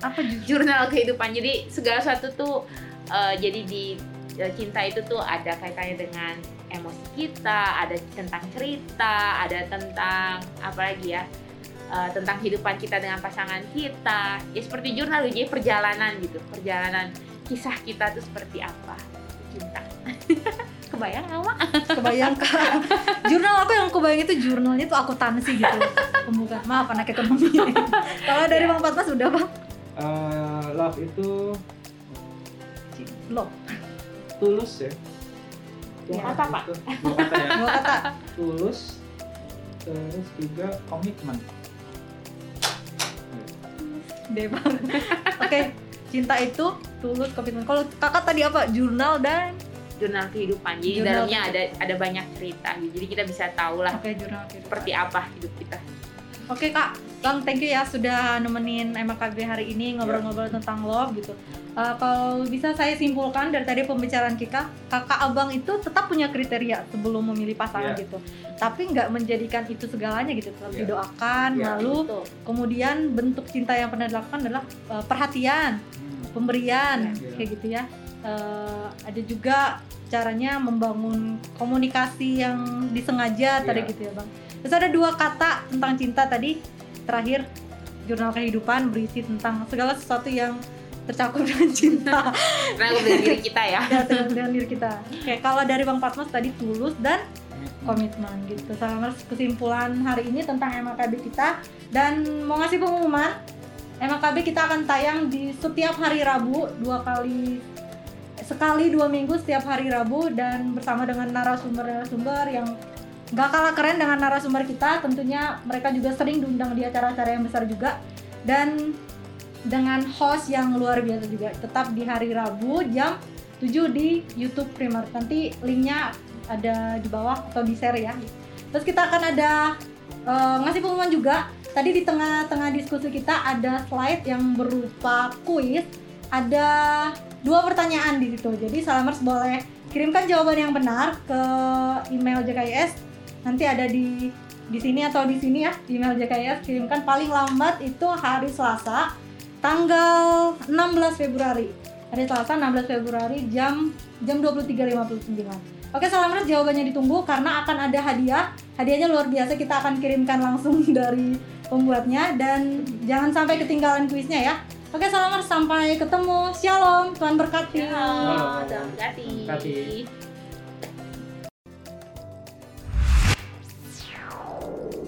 Apa jurnal kehidupan. Jadi segala sesuatu tuh eh, jadi di cinta itu tuh ada kaitannya dengan emosi kita ada tentang cerita ada tentang apa lagi ya eh, tentang kehidupan kita dengan pasangan kita ya seperti jurnal jadi perjalanan gitu perjalanan kisah kita tuh seperti apa cinta kebayang nggak Mak? Kebayang Kak. Jurnal aku yang kebayang itu jurnalnya tuh akuntansi gitu. Pembukaan. Maaf anak ekonomi. Kalau dari Iya. Bang Fatmas udah Bang? Eh, love itu Love. Tulus ya Ya, apa, Pak? Dua kata ya Dua kata. tulus terus juga komitmen Deh Bang. Oke, cinta itu tulus komitmen. Kalau kakak tadi apa? Jurnal dan jurnal kehidupan jadi Jurnal dalamnya ada ada banyak cerita gitu. jadi kita bisa tahu lah Oke, jurnal kehidupan. seperti apa hidup kita Oke kak, Bang thank you ya sudah nemenin MKB hari ini ngobrol-ngobrol tentang love gitu. Uh, kalau bisa saya simpulkan dari tadi pembicaraan kita, kakak abang itu tetap punya kriteria sebelum memilih pasangan Iya. gitu. Tapi nggak menjadikan itu segalanya gitu, tetap Iya. didoakan. Iya. Lalu Gitu. kemudian bentuk cinta yang pernah dilakukan adalah uh, perhatian, Hmm. pemberian, Iya. kayak gitu ya. Uh, ada juga caranya membangun komunikasi yang disengaja tadi Iya. gitu ya bang. Terus ada dua kata tentang cinta tadi terakhir jurnal kehidupan berisi tentang segala sesuatu yang tercakup dengan cinta karena aku dari diri kita ya ya dengan, dengan diri kita. Oke kalau dari bang Patmos tadi tulus dan Komitmen. komitmen gitu. Sama kesimpulan hari ini tentang MKB kita dan mau ngasih pengumuman MKB kita akan tayang di setiap hari Rabu dua kali sekali dua minggu setiap hari Rabu dan bersama dengan narasumber-narasumber yang gak kalah keren dengan narasumber kita tentunya mereka juga sering diundang di acara-acara yang besar juga dan dengan host yang luar biasa juga tetap di hari Rabu jam 7 di YouTube Primer nanti linknya ada di bawah atau di share ya Terus kita akan ada eh, ngasih pengumuman juga. Tadi di tengah-tengah diskusi kita ada slide yang berupa kuis. Ada dua pertanyaan di situ. Jadi Salamers boleh kirimkan jawaban yang benar ke email JKIS. Nanti ada di di sini atau di sini ya di email JKIS kirimkan. Paling lambat itu hari Selasa tanggal 16 Februari. Hari Selasa 16 Februari jam jam 23.59 Oke Salamers jawabannya ditunggu karena akan ada hadiah. Hadiahnya luar biasa kita akan kirimkan langsung dari pembuatnya. Dan jangan sampai ketinggalan kuisnya ya. Oke Salamers sampai ketemu. Shalom Tuhan berkati. Ya, Tuhan berkati. Berkati. Thank you.